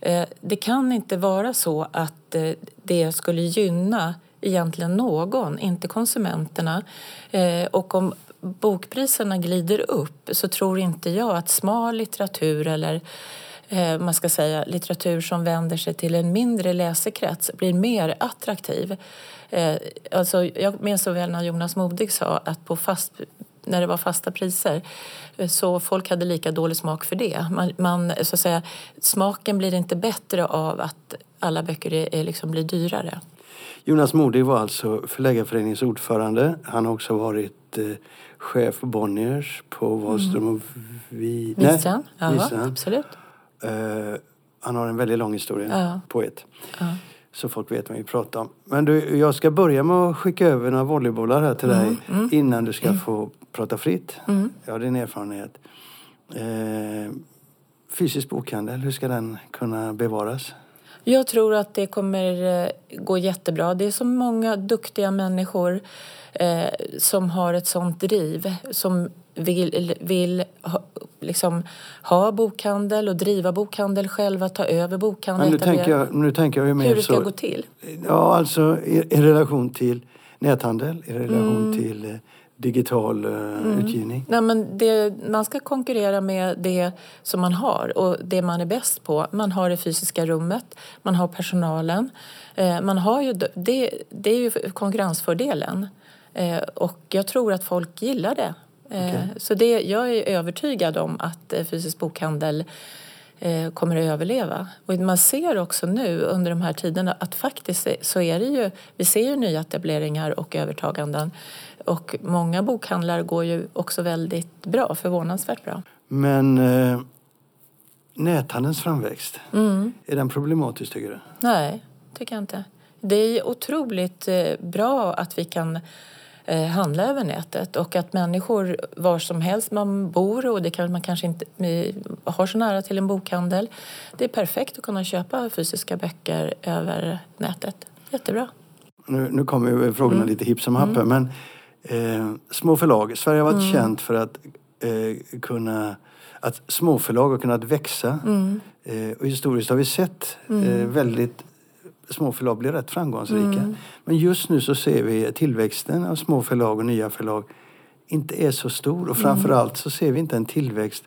eh det kan inte vara så att eh, det skulle gynna egentligen någon, inte konsumenterna. Eh, och om bokpriserna glider upp så tror inte jag att smal litteratur eller eh, man ska säga litteratur som vänder sig till en mindre läsekrets blir mer attraktiv. Eh, alltså, jag minns så väl när Jonas Modig sa att på fast, när det var fasta priser så folk hade lika dålig smak för det. Man, man, så att säga, smaken blir inte bättre av att alla böcker är, är liksom blir dyrare. Jonas Modig var alltså Förläggarföreningens ordförande. Han har också varit eh, chef Bonniers på Wahlström och Vi... Wistrand. Ja, absolut. Uh, han har en väldigt lång historia, ja. poet. Ja. Så folk vet vad vi pratar om. Men du, jag ska börja med att skicka över några volleybollar här till mm. dig mm. innan du ska mm. få prata fritt. Mm. Jag har din erfarenhet. Uh, fysisk bokhandel, hur ska den kunna bevaras? Jag tror att det kommer eh, gå jättebra. Det är så många duktiga människor eh, som har ett sånt driv som vill, vill ha, liksom, ha bokhandel och driva bokhandel själva, ta över bokhandel. Men nu, tänker jag, nu tänker jag mer Hur det ska så, gå till? Ja, alltså i, i relation till näthandel, i relation mm. till eh, digital uh, mm. utgivning? Nej, men det, man ska konkurrera med det som man har och det man är bäst på. Man har det fysiska rummet, man har personalen. Eh, man har ju, det, det är ju konkurrensfördelen. Eh, och jag tror att folk gillar det. Eh, okay. Så det, jag är övertygad om att eh, fysisk bokhandel eh, kommer att överleva. Och man ser också nu under de här tiderna att faktiskt så är det ju, vi ser ju nyetableringar och övertaganden. Och många bokhandlar går ju också väldigt bra, förvånansvärt bra. Men eh, näthandelns framväxt, mm. är den problematisk tycker du? Nej, tycker jag inte. Det är otroligt eh, bra att vi kan eh, handla över nätet och att människor var som helst man bor och det kan man kanske inte har så nära till en bokhandel. Det är perfekt att kunna köpa fysiska böcker över nätet. Jättebra. Nu, nu kommer frågorna mm. lite hipp som happ mm. men eh, små förlag. Sverige har varit mm. känt för att eh, kunna att småförlag har kunnat växa. Mm. Eh, och historiskt har vi sett mm. eh, väldigt småförlag bli rätt framgångsrika. Mm. Men just nu så ser vi tillväxten av småförlag och nya förlag inte är så stor. Och framförallt så ser vi inte en tillväxt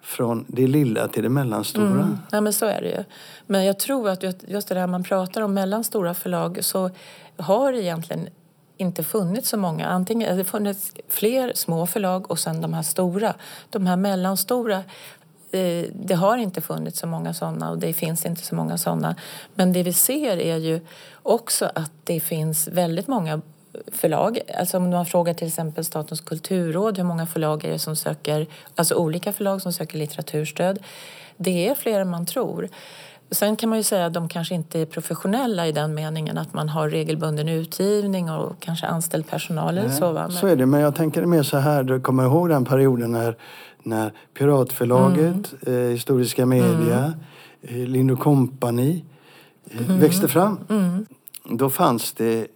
från det lilla till det mellanstora. Mm. Ja, men så är det ju. Men jag tror att just det där man pratar om mellanstora förlag så har egentligen inte funnits så många. Antingen det funnits fler små förlag och sen de här stora. De här mellanstora det har inte funnits så många sådana och det finns inte så många sådana. Men det vi ser är ju också att det finns väldigt många förlag. Alltså om man frågar till exempel Statens kulturråd hur många förlag är det som söker, alltså olika förlag som söker litteraturstöd. Det är fler än man tror. Sen kan man ju säga att de kanske inte är professionella i den meningen att man har regelbunden utgivning och kanske anställd personal eller så. Va? Men... Så är det, men jag tänker mer så här, du kommer ihåg den perioden när, när Piratförlaget, mm. eh, Historiska Media, mm. eh, Lind Company eh, mm. växte fram. Mm. Då fanns det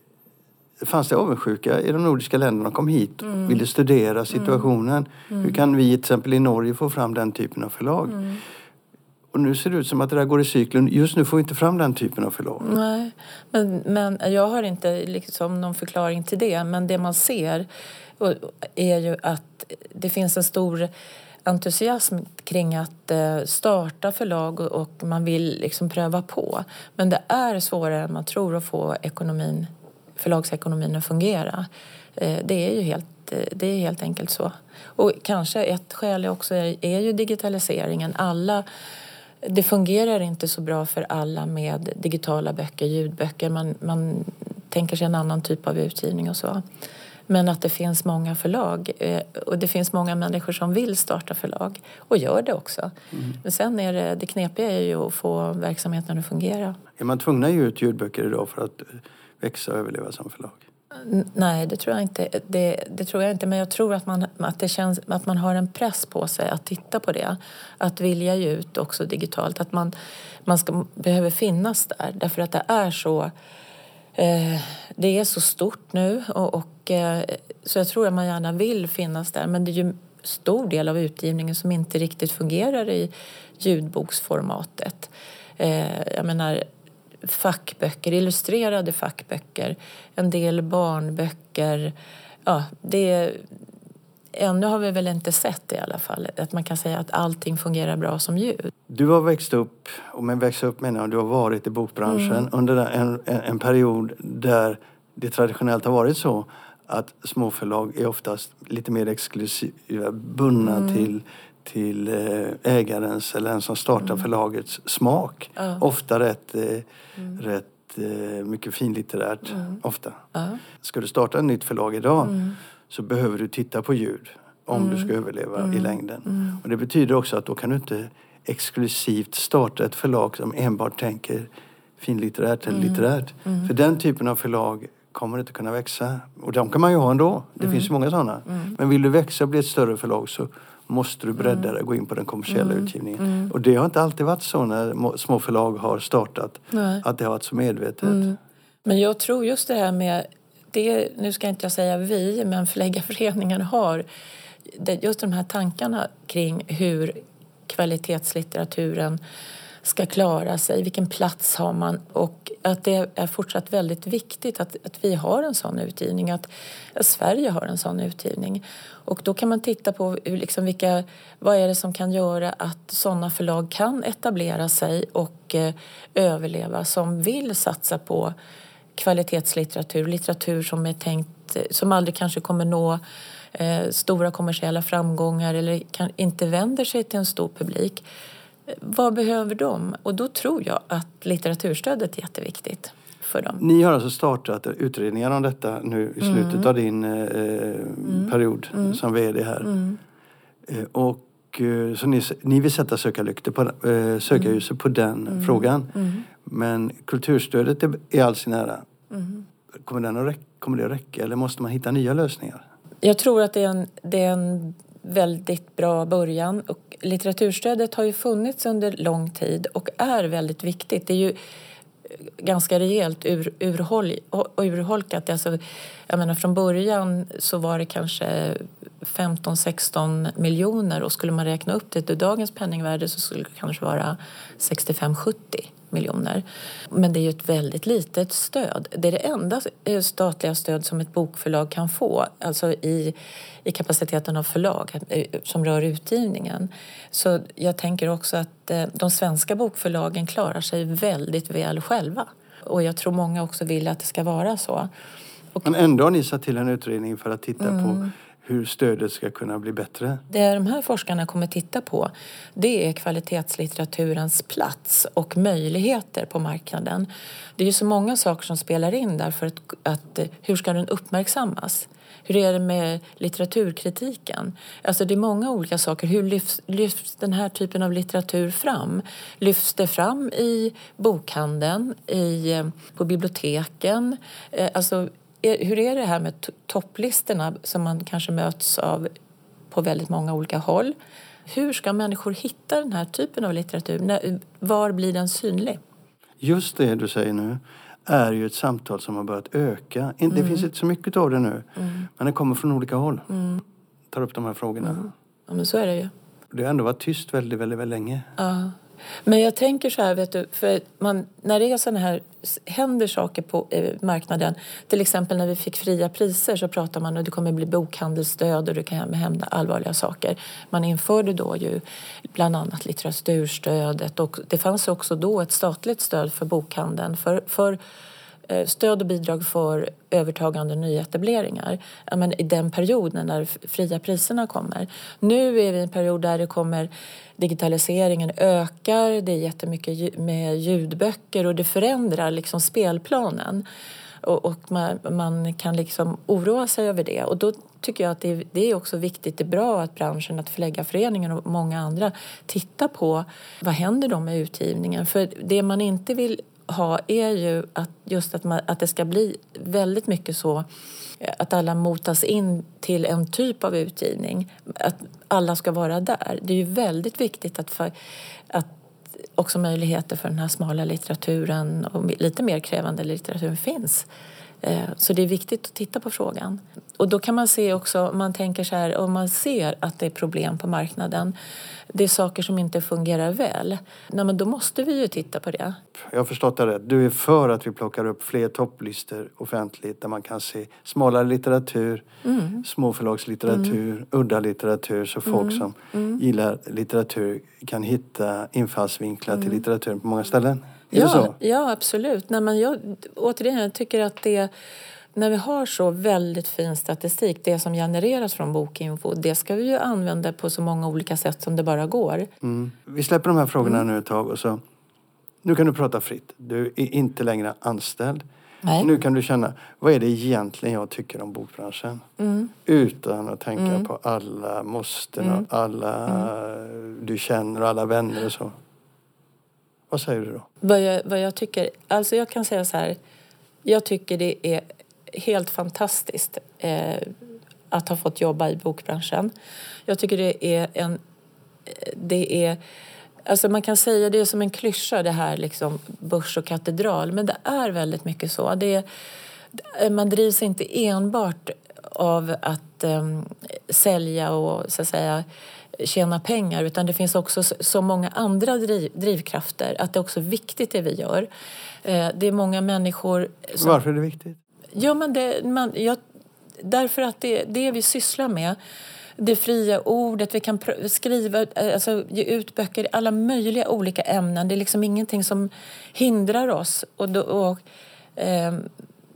fanns det avundsjuka i de nordiska länderna och kom hit och mm. ville studera situationen. Mm. Hur kan vi till exempel i Norge få fram den typen av förlag? Och nu ser det ut som att det där går i cykeln. Just nu får vi inte fram den typen av förlag. Nej, men, men jag har inte liksom någon förklaring till det. Men det man ser är ju att det finns en stor entusiasm kring att eh, starta förlag och man vill liksom pröva på. Men det är svårare än man tror att få ekonomin, förlagsekonomin att fungera. Eh, det är ju helt, eh, det är helt enkelt så. Och kanske ett skäl också är ju digitaliseringen. Alla det fungerar inte så bra för alla med digitala böcker, ljudböcker. Man, man tänker sig en annan typ av utgivning och så. Men att det finns många förlag eh, och det finns många människor som vill starta förlag och gör det också. Mm. Men sen är det, det knepiga är ju att få verksamheten att fungera. Är man tvungna att ge ut ljudböcker idag för att växa och överleva som förlag? Nej, det tror jag inte. Det, det, tror jag inte. Men jag tror att man, att, det känns, att man har en press på sig att titta på det. Att vilja ge ut också digitalt. Att man, man ska, behöver finnas där. Därför att det är så... Eh, det är så stort nu. Och, och eh, så jag tror att man gärna vill finnas där. Men det är ju stor del av utgivningen som inte riktigt fungerar i ljudboksformatet. Eh, jag menar, fackböcker, illustrerade fackböcker, en del barnböcker. Ja, det, ännu har vi väl inte sett det i alla fall, att man kan säga att allting fungerar bra som ljud. Du har växt upp, och med växt upp menar jag, du har varit i bokbranschen mm. under en, en, en, period där det traditionellt har varit så att småförlag är oftast lite mer exklusiva, bundna mm. till till eh, ägarens eller den som startar mm. förlagets smak. Ja. Ofta rätt, eh, mm. rätt eh, mycket finlitterärt. Mm. Ofta. Ja. Ska du starta ett nytt förlag idag mm. Så behöver du titta på ljud om du ska mm. överleva i mm. längden. Och det betyder också att då kan du inte exklusivt starta ett förlag som enbart tänker finlitterärt eller litterärt. För den typen av förlag kommer inte kunna växa. Och de kan man ju ha ändå. Det finns ju många sådana. Men vill du växa och bli ett större förlag så måste du bredda mm. dig och gå in på den kommersiella mm. utgivningen. Mm. Och det har inte alltid varit så när små förlag har startat. Nej. Att det har varit så medvetet. Mm. Men jag tror just det här med, det, nu ska inte jag säga vi, men Förläggarföreningen har just de här tankarna kring hur kvalitetslitteraturen ska klara sig, vilken plats har man och att det är fortsatt väldigt viktigt att, att vi har en sån utgivning, att, att Sverige har en sån utgivning. Och då kan man titta på liksom vilka, vad är det som kan göra att sådana förlag kan etablera sig och eh, överleva som vill satsa på kvalitetslitteratur, litteratur som är tänkt, som aldrig kanske kommer nå eh, stora kommersiella framgångar eller kan, inte vänder sig till en stor publik. Vad behöver de? Och då tror jag att litteraturstödet är jätteviktigt för dem. Ni har alltså startat utredningar om detta nu i slutet mm. av din eh, mm. period mm. som VD här. Mm. Eh, och, eh, så ni, ni vill sätta sökarlyktor på, eh, sökarljuset på den mm. frågan. Men kulturstödet är i all sin ära. Kommer, den att räcka, kommer det att räcka eller måste man hitta nya lösningar? Jag tror att det är en, det är en väldigt bra början. Och litteraturstödet har ju funnits under lång tid och är väldigt viktigt. Det är ju eh, ganska rejält ur, urhol, urholkat. Alltså, jag menar, från början så var det kanske 15-16 miljoner och skulle man räkna upp det till dagens penningvärde så skulle det kanske vara 65-70 miljoner. Men det är ju ett väldigt litet stöd. Det är det enda eh, statliga stöd som ett bokförlag kan få, alltså i, i kapaciteten av förlag eh, som rör utgivningen. Så jag tänker också att eh, de svenska bokförlagen klarar sig väldigt väl själva. Och jag tror många också vill att det ska vara så. Och... Men ändå har ni satt till en utredning för att titta mm. på hur stödet ska kunna bli bättre? Det de här forskarna kommer titta på det är kvalitetslitteraturens plats och möjligheter på marknaden. Det är ju så många saker som spelar in där för att, att hur ska den uppmärksammas? Hur är det med litteraturkritiken? Alltså det är många olika saker. Hur lyfts, lyfts den här typen av litteratur fram? Lyfts det fram i bokhandeln, i, på biblioteken? Eh, alltså hur är det här med topplistorna som man kanske möts av på väldigt många olika håll? Hur ska människor hitta den här typen av litteratur? Var blir den synlig? Just det du säger nu är ju ett samtal som har börjat öka. Det mm. finns inte så mycket av det nu, mm. men det kommer från olika håll. Mm. Tar upp de här frågorna. Mm. Ja, men så är det ju. Det har ändå varit tyst väldigt, väldigt, väldigt länge. Ja. Men jag tänker så här, vet du, för man, när det är såna här, händer saker på eh, marknaden, till exempel när vi fick fria priser så pratar man om att det kommer bli bokhandelsstöd och det kan hända allvarliga saker. Man införde då ju bland annat litteraturstödet och det fanns också då ett statligt stöd för bokhandeln för, för Eh, stöd och bidrag för övertagande och nyetableringar men i den perioden när fria priserna kommer. Nu är vi i en period där det kommer digitaliseringen ökar, det är jättemycket med ljudböcker och det förändrar liksom spelplanen. Och, och man, man, kan liksom oroa sig över det. Och då tycker jag att det, det, är också viktigt, det är bra att branschen, att Förläggarföreningen och många andra tittar på vad händer då med utgivningen. För det man inte vill ha är ju att just att, man, att det ska bli väldigt mycket så eh, att alla motas in till en typ av utgivning. Att alla ska vara där. Det är ju väldigt viktigt att, för, att också möjligheter för den här smala litteraturen och lite mer krävande litteraturen finns. Eh, så det är viktigt att titta på frågan. Och då kan man se också, man tänker så här, om man ser att det är problem på marknaden, det är saker som inte fungerar väl, nej men då måste vi ju titta på det. Jag har förstått det rätt. Du är för att vi plockar upp fler topplistor offentligt där man kan se smalare litteratur, mm. småförlagslitteratur, mm. udda litteratur så folk mm. som mm. gillar litteratur kan hitta infallsvinklar till mm. litteraturen på många ställen. Är ja, ja, absolut. Nej, men jag, återigen, jag tycker att det när vi har så väldigt fin statistik, det som genereras från Bokinfo, det ska vi ju använda på så många olika sätt som det bara går. Mm. Vi släpper de här frågorna mm. nu ett tag och så, nu kan du prata fritt. Du är inte längre anställd. Nej. Nu kan du känna, vad är det egentligen jag tycker om bokbranschen? Mm. Utan att tänka mm. på alla måsten och mm. alla mm. du känner och alla vänner och så. Vad säger du då? Vad jag, vad jag tycker, alltså jag kan säga så här. Jag tycker det är helt fantastiskt eh, att ha fått jobba i bokbranschen. Jag tycker det är en... Det är, alltså man kan säga det är som en klyscha det här liksom börs och katedral men det är väldigt mycket så. Det är, man drivs inte enbart av att eh, sälja och så att säga tjäna pengar utan det finns också så många andra driv, drivkrafter att det är också viktigt det vi gör. Eh, det är många människor... Som, Varför är det viktigt? Ja, men det, man, jag, därför att det, det vi sysslar med det fria ordet, vi kan skriva, alltså, ge ut böcker i alla möjliga olika ämnen. Det är liksom ingenting som hindrar oss. Och, då, och eh,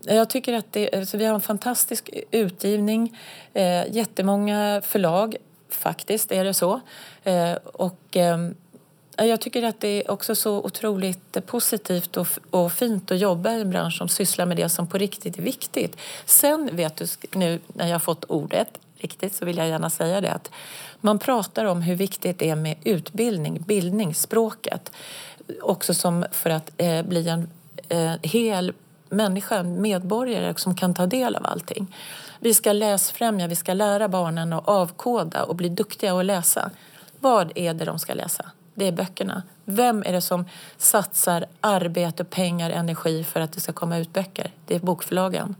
jag tycker att det, alltså, vi har en fantastisk utgivning, eh, jättemånga förlag faktiskt är det så. Eh, och, ehm, jag tycker att det är också så otroligt positivt och, och fint att jobba i en bransch som sysslar med det som på riktigt är viktigt. Sen vet du, nu när jag har fått ordet riktigt så vill jag gärna säga det att man pratar om hur viktigt det är med utbildning, bildning, språket. Också som för att eh, bli en eh, hel människa, medborgare som kan ta del av allting. Vi ska läsfrämja, vi ska lära barnen att avkoda och bli duktiga att läsa. Vad är det de ska läsa? Det är böckerna. Vem är det som satsar arbete, pengar, energi för att det ska komma ut böcker? Det är bokförlagen.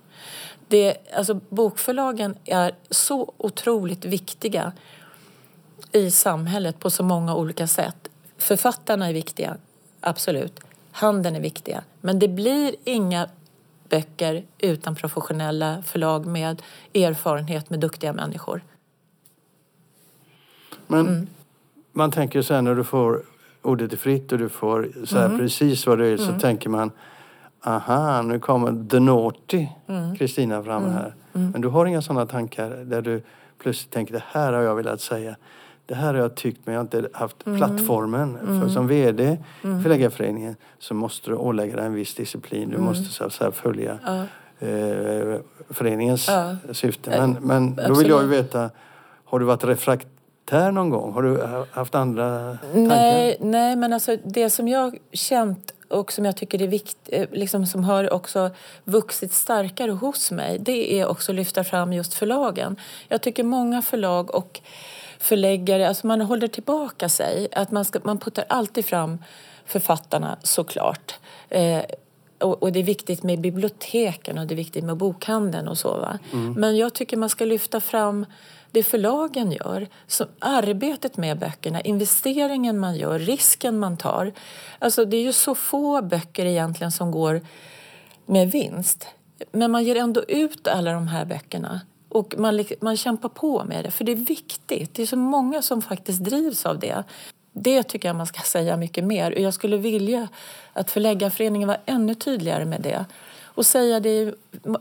Det, alltså, bokförlagen är så otroligt viktiga i samhället på så många olika sätt. Författarna är viktiga, absolut. handeln är viktiga. Men det blir inga böcker utan professionella förlag med erfarenhet med duktiga människor. Men Mm. man tänker så här när du får ordet är fritt och du får så Mm. precis vad det är så tänker man aha, nu kommer the naughty Mm. Kristina fram här. Men du har inga sådana tankar där du plötsligt tänker det här har jag velat säga. Det här har jag tyckt men jag har inte haft Mm. plattformen. För som VD i Förläggarföreningen så måste du ålägga dig en viss disciplin. Du måste så så här följa Mm. Ja. eh, föreningens Ja. syfte. Men, men då vill jag ju veta, har du varit refraktär någon gång? Har du ha- haft andra tankar? Nej, nej, men alltså det som jag känt och som jag tycker är viktigt, liksom som har också vuxit starkare hos mig, det är också att lyfta fram just förlagen. Jag tycker många förlag och förläggare, alltså man håller tillbaka sig. Att man, ska, man puttar alltid fram författarna såklart. Eh, och, och det är viktigt med biblioteken och det är viktigt med bokhandeln och så. Va? Men jag tycker man ska lyfta fram det förlagen gör, så arbetet med böckerna, investeringen man gör, risken man tar. Alltså det är ju så få böcker egentligen som går med vinst. Men man ger ändå ut alla de här böckerna och man, man kämpar på med det, för det är viktigt. Det är så många som faktiskt drivs av det. Det tycker jag man ska [LAUGHS] säga mycket mer. Och jag skulle vilja att Förläggarföreningen var ännu tydligare med det och säga det i,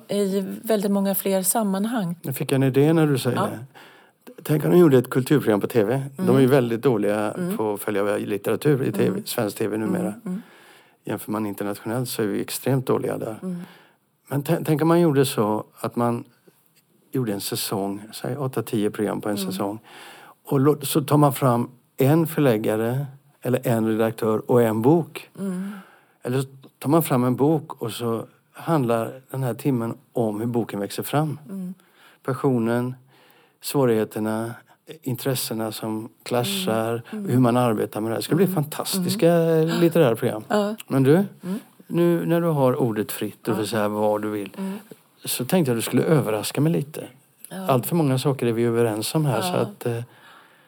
i väldigt många fler sammanhang. Jag fick en idé när du säger Ja. det. Tänk om de gjorde ett kulturprogram på tv. De är Mm. ju väldigt dåliga på att följa litteratur i tv, svensk tv numera. Mm. Jämför man internationellt så är vi extremt dåliga där. Mm. Men tänk om man gjorde så att man gjorde en säsong, säg 8-10 program på en Mm. säsong. Och så tar man fram en förläggare eller en redaktör och en bok. Mm. Eller så tar man fram en bok och så handlar den här timmen om hur boken växer fram. Mm. Passionen, svårigheterna, intressena som clashar, Mm. hur man arbetar med det. Det ska bli fantastiska litterära program. Men du, Mm. nu när du har ordet fritt och får säga vad du vill. Mm. Så tänkte jag att du skulle överraska mig lite. Allt för många saker är vi överens om här. Så att, eh,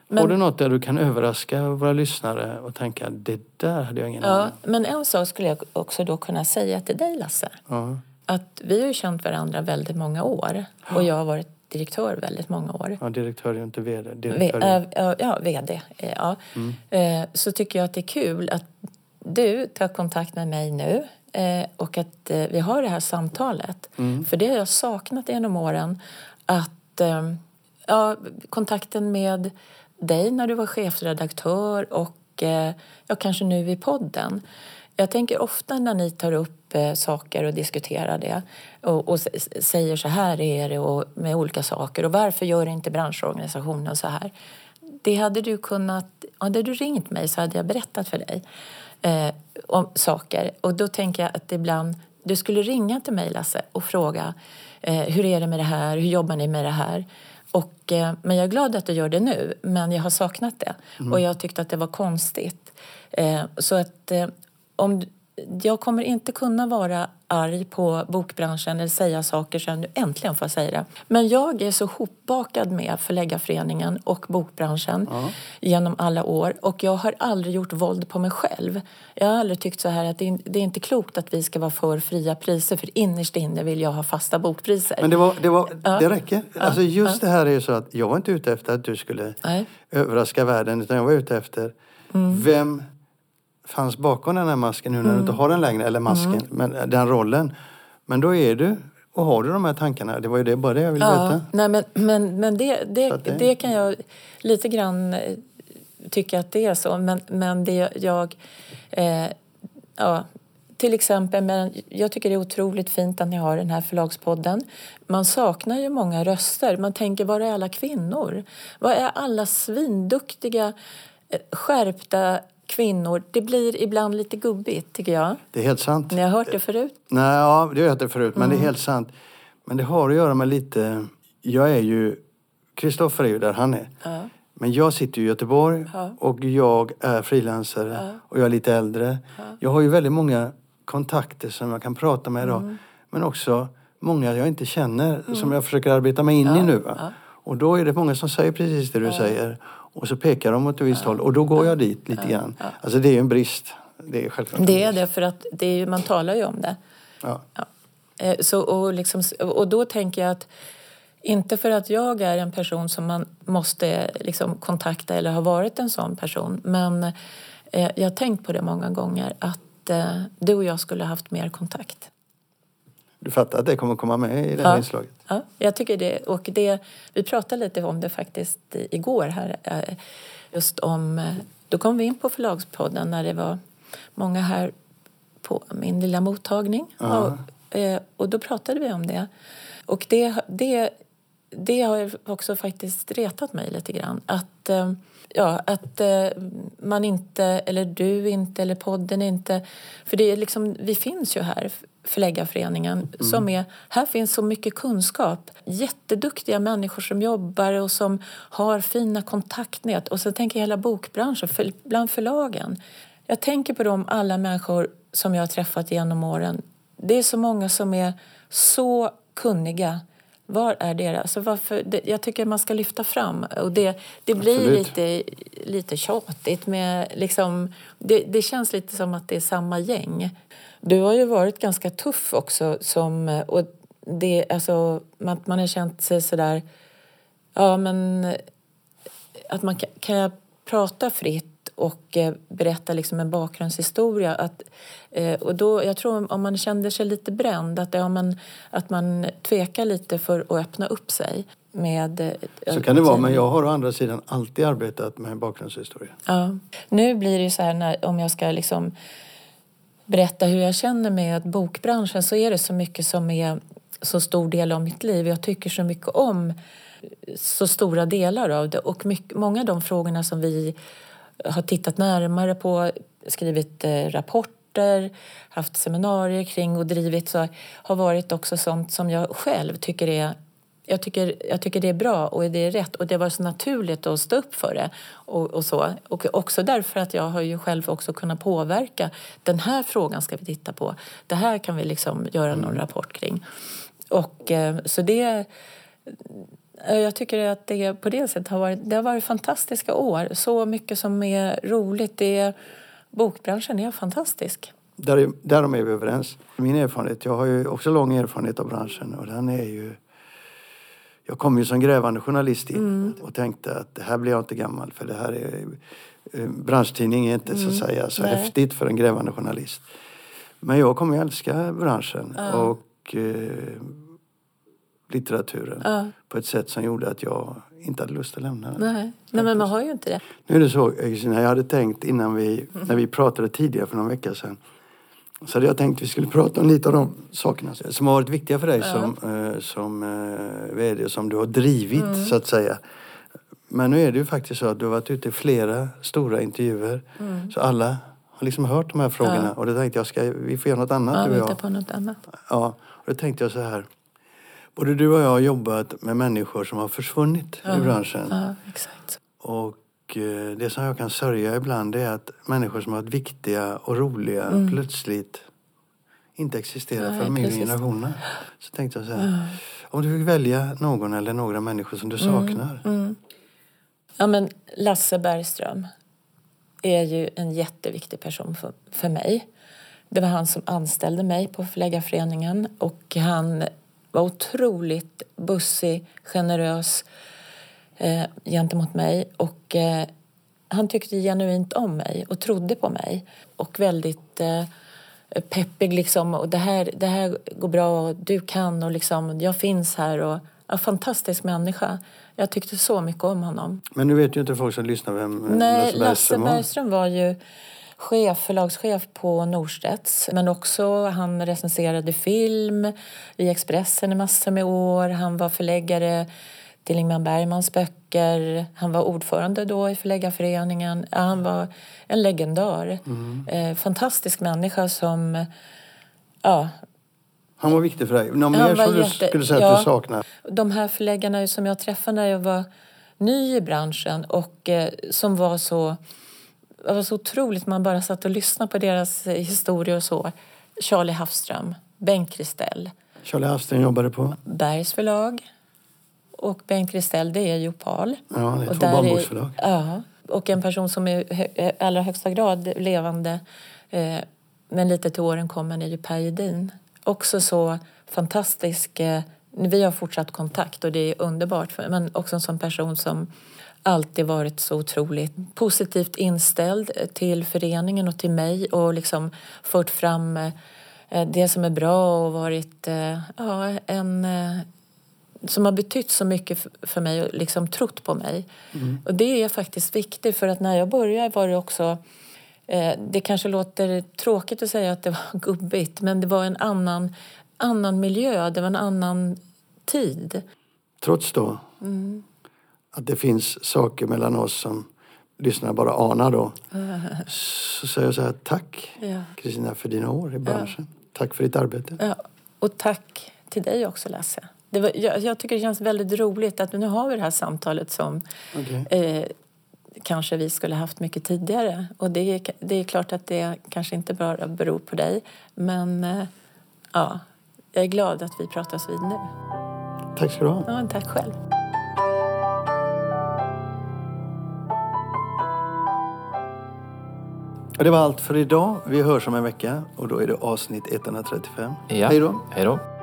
Men- Har du något där du kan överraska våra lyssnare och tänka det där hade jag ingen Ja, aning men en sak skulle jag också då kunna säga till dig, Lasse. ja. Att vi har ju känt varandra väldigt många år och jag har varit direktör väldigt många år. ja, direktör är ju inte vd. V- Direktör är... äh, ja, ja, VD. Ja. Eh, Så tycker jag att det är kul att du tar kontakt med mig nu eh, och att eh, vi har det här samtalet. För det har jag saknat genom åren. Att eh, ja, kontakten med dig när du var chefredaktör och eh, ja, kanske nu i podden. Jag tänker ofta när ni tar upp eh, saker och diskuterar det och, och säger så här är det och med olika saker och varför gör inte branschorganisationen så här? Det hade du kunnat, hade du ringt mig så hade jag berättat för dig eh, om saker och då tänker jag att ibland du skulle ringa till mig Lasse och fråga eh, hur är det med det här, hur jobbar ni med det här? Och, eh, men jag är glad att du gör det nu, men jag har saknat det. Och jag tyckte att det var konstigt. Eh, så att eh, om, jag kommer inte kunna vara arg på bokbranschen eller säga saker jag nu äntligen får jag säga det. Men jag är så hopbakad med Förläggarföreningen och bokbranschen genom alla år och jag har aldrig gjort våld på mig själv. Jag har aldrig tyckt så här att det är, inte klokt att vi ska vara för fria priser för innerst inne vill jag ha fasta bokpriser. Men det, var, det, var, Ja. det räcker. Alltså just det här är ju så att jag var inte ute efter att du skulle Nej. överraska världen utan jag var ute efter Mm. vem fanns bakom den här masken nu när du inte har den längre, eller masken, Mm. men den rollen. Men då är du, och har du de här tankarna, det var ju det, bara det jag ville Ja, veta. nej, men, men, men det, det, det- det... kan jag lite grann eh, tycka att det är så. Men, men det jag... Eh, ja, till exempel, men jag tycker det är otroligt fint att ni har den här förlagspodden. Man saknar ju många röster. Man tänker, var är alla kvinnor? Var är alla svinduktiga, eh, skärpta kvinnor? Det blir ibland lite gubbigt, tycker jag. Det är helt sant. Ni har hört det förut? Nej, ja, det har jag hört det förut, men Mm. det är helt sant. Men det har att göra med lite... Jag är ju... Kristoffer är ju där han är. Ja. Men jag sitter i Göteborg Ja. och jag är frilansare Ja. och jag är lite äldre. Jag har ju väldigt många kontakter som jag kan prata med idag. Mm. Men också många jag inte känner som jag försöker arbeta mig in i nu. Och då är det många som säger precis det du säger. Och så pekar de åt ett visst håll och då går jag dit lite grann. Alltså det är ju en brist. Det är självklart. Det är det, för att det är, ju- man talar ju om det. Ja. Eh, Så, och, liksom, och då tänker jag att inte för att jag är en person som man måste liksom kontakta eller har varit en sån person men eh, jag har tänkt på det många gånger att eh, du och jag skulle ha haft mer kontakt. Du fattar att det kommer komma med i det här Ja. inslaget? Ja, jag tycker det. Och det, vi pratade lite om det faktiskt igår här. eh, Just om, eh, då kom vi in på förlagspodden när det var många här på min lilla mottagning. Ja. Och, eh, och då pratade vi om det. Och det, det, det har också faktiskt retat mig lite grann. Att, ja, att man inte, eller du inte, eller podden inte... För det är liksom, vi finns ju här, Förläggarföreningen, som är... Här finns så mycket kunskap. Jätteduktiga människor som jobbar och som har fina kontaktnät. Och så tänker jag hela bokbranschen, för, bland förlagen. Jag tänker på de alla människor som jag har träffat genom åren. Det är så många som är så kunniga. Var är deras? Alltså varför, det, jag tycker man ska lyfta fram. Och det, det blir Absolut. lite, lite tjatigt. Med liksom, det, det känns lite som att det är samma gäng. Du har ju varit ganska tuff också. Som, och det, alltså, man, man har känt sig sådär... Ja, men att man kan, kan jag prata fritt och eh, berätta liksom en bakgrundshistoria. Att, eh, och då, jag tror om man känner sig lite bränd, att, ja, men, att man tvekar lite för att öppna upp sig. Med, eh, Så kan det vara, men jag har å andra sidan alltid arbetat med bakgrundshistoria. Ja. Nu blir det ju så här när, om jag ska liksom berätta hur jag känner med bokbranschen så är det så mycket som är så stor del av mitt liv. Jag tycker så mycket om så stora delar av det och mycket, många av de frågorna som vi har tittat närmare på, skrivit eh, rapporter, haft seminarier kring och drivit så har varit också sånt som jag själv tycker är jag tycker, jag tycker det är bra och det är rätt och det var så naturligt att stå upp för det. Och, och, så. och också därför att jag har ju själv också kunnat påverka. Den här frågan ska vi titta på. Det här kan vi liksom göra någon rapport kring. Och eh, så det... eh, Jag tycker att det på det sättet har varit, det har varit fantastiska år. Så mycket som är roligt. Det bokbranschen är fantastisk. Där är, därom är vi överens. Min erfarenhet, jag har ju också lång erfarenhet av branschen och den är ju... Jag kom ju som grävande journalist in och tänkte att det här blir jag inte gammal för det här är... eh, Branschtidning är inte så att säga så Nej. häftigt för en grävande journalist. Men jag kommer ju älska branschen och eh, litteraturen Ja. på ett sätt som gjorde att jag inte hade lust att lämna den. Nej, Nej men man har ju inte det. Nu är det så, Kristina, jag hade tänkt innan vi, när vi pratade tidigare för någon vecka sedan. Så hade jag tänkt att vi skulle prata om lite av de sakerna som har varit viktiga för dig som, eh, som eh, vd och som du har drivit så att säga. Men nu är det ju faktiskt så att du har varit ute i flera stora intervjuer. Så alla har liksom hört de här frågorna och då tänkte jag, ska vi får göra något annat Ja, du och jag. på något annat. Ja, och då tänkte jag så här. Både du och jag har jobbat med människor som har försvunnit i branschen. Ja, exakt. Och eh, det som jag kan sörja ibland är att människor som har varit viktiga och roliga plötsligt inte existerar Nej, för de yngre generationerna. Så tänkte jag så här. Om du fick välja någon eller några människor som du saknar. Ja, men Lasse Bergström är ju en jätteviktig person för, för mig. Det var han som anställde mig på Förläggarföreningen och han var otroligt bussig, generös eh, gentemot mig och eh, han tyckte genuint om mig och trodde på mig och väldigt eh, peppig liksom och det här, det här går bra och du kan och liksom jag finns här och en fantastisk människa. Jag tyckte så mycket om honom. Men nu vet ju inte folk som lyssnar vem Nej, Lasse Lasse Bergström var. Bergström var ju chef, förlagschef på Norstedts. Men också han recenserade film i Expressen i massor med år. Han var förläggare till Ingmar Bergmans böcker. Han var ordförande då i Förläggarföreningen. Han var en legendar. Mm. Eh, fantastisk människa som... Ja, Han var viktig för dig. Någon mer som du jätte- skulle säga ja. att du saknar? de här förläggarna som jag träffade när jag var ny i branschen och eh, som var så, det var så otroligt. Man bara satt och lyssnade på deras historier och så. Charlie Hafström, Bengt Kristell, Charlie Hafsten jobbade på. Bergs förlag och Bengt Kristell det är Jopal. Ja, det är Och två barnboksförlag. Ja, och en person som är i hö- allra högsta grad levande Eh, men lite till åren kommen är ju Per Gedin. Också så fantastisk. Eh, vi har fortsatt kontakt och det är underbart. För, men också en sån person som alltid varit så otroligt positivt inställd till föreningen och till mig och liksom fört fram eh, det som är bra och varit eh, ja, en eh, som har betytt så mycket för mig och liksom trott på mig. Mm. Och det är faktiskt viktigt för att när jag började var det också det kanske låter tråkigt att säga att det var [LAUGHS] gubbigt men det var en annan, annan miljö, det var en annan tid. Trots då mm. att det finns saker mellan oss som lyssnarna bara anar då. Så säger jag så här, tack Kristina ja. för dina år i branschen. Ja. Tack för ditt arbete. Ja. Och tack till dig också Lasse. Det var, jag, jag, tycker det känns väldigt roligt att nu har vi det här samtalet som okay. eh, kanske vi skulle haft mycket tidigare. Och det är, det är klart att det kanske inte bara beror på dig. Men eh, ja, jag är glad att vi pratas vid nu. Tack ska du ha. Ja, tack själv. Och det var allt för idag. Vi hörs om en vecka och då är det avsnitt 135. Ja. Hej då. Hej då.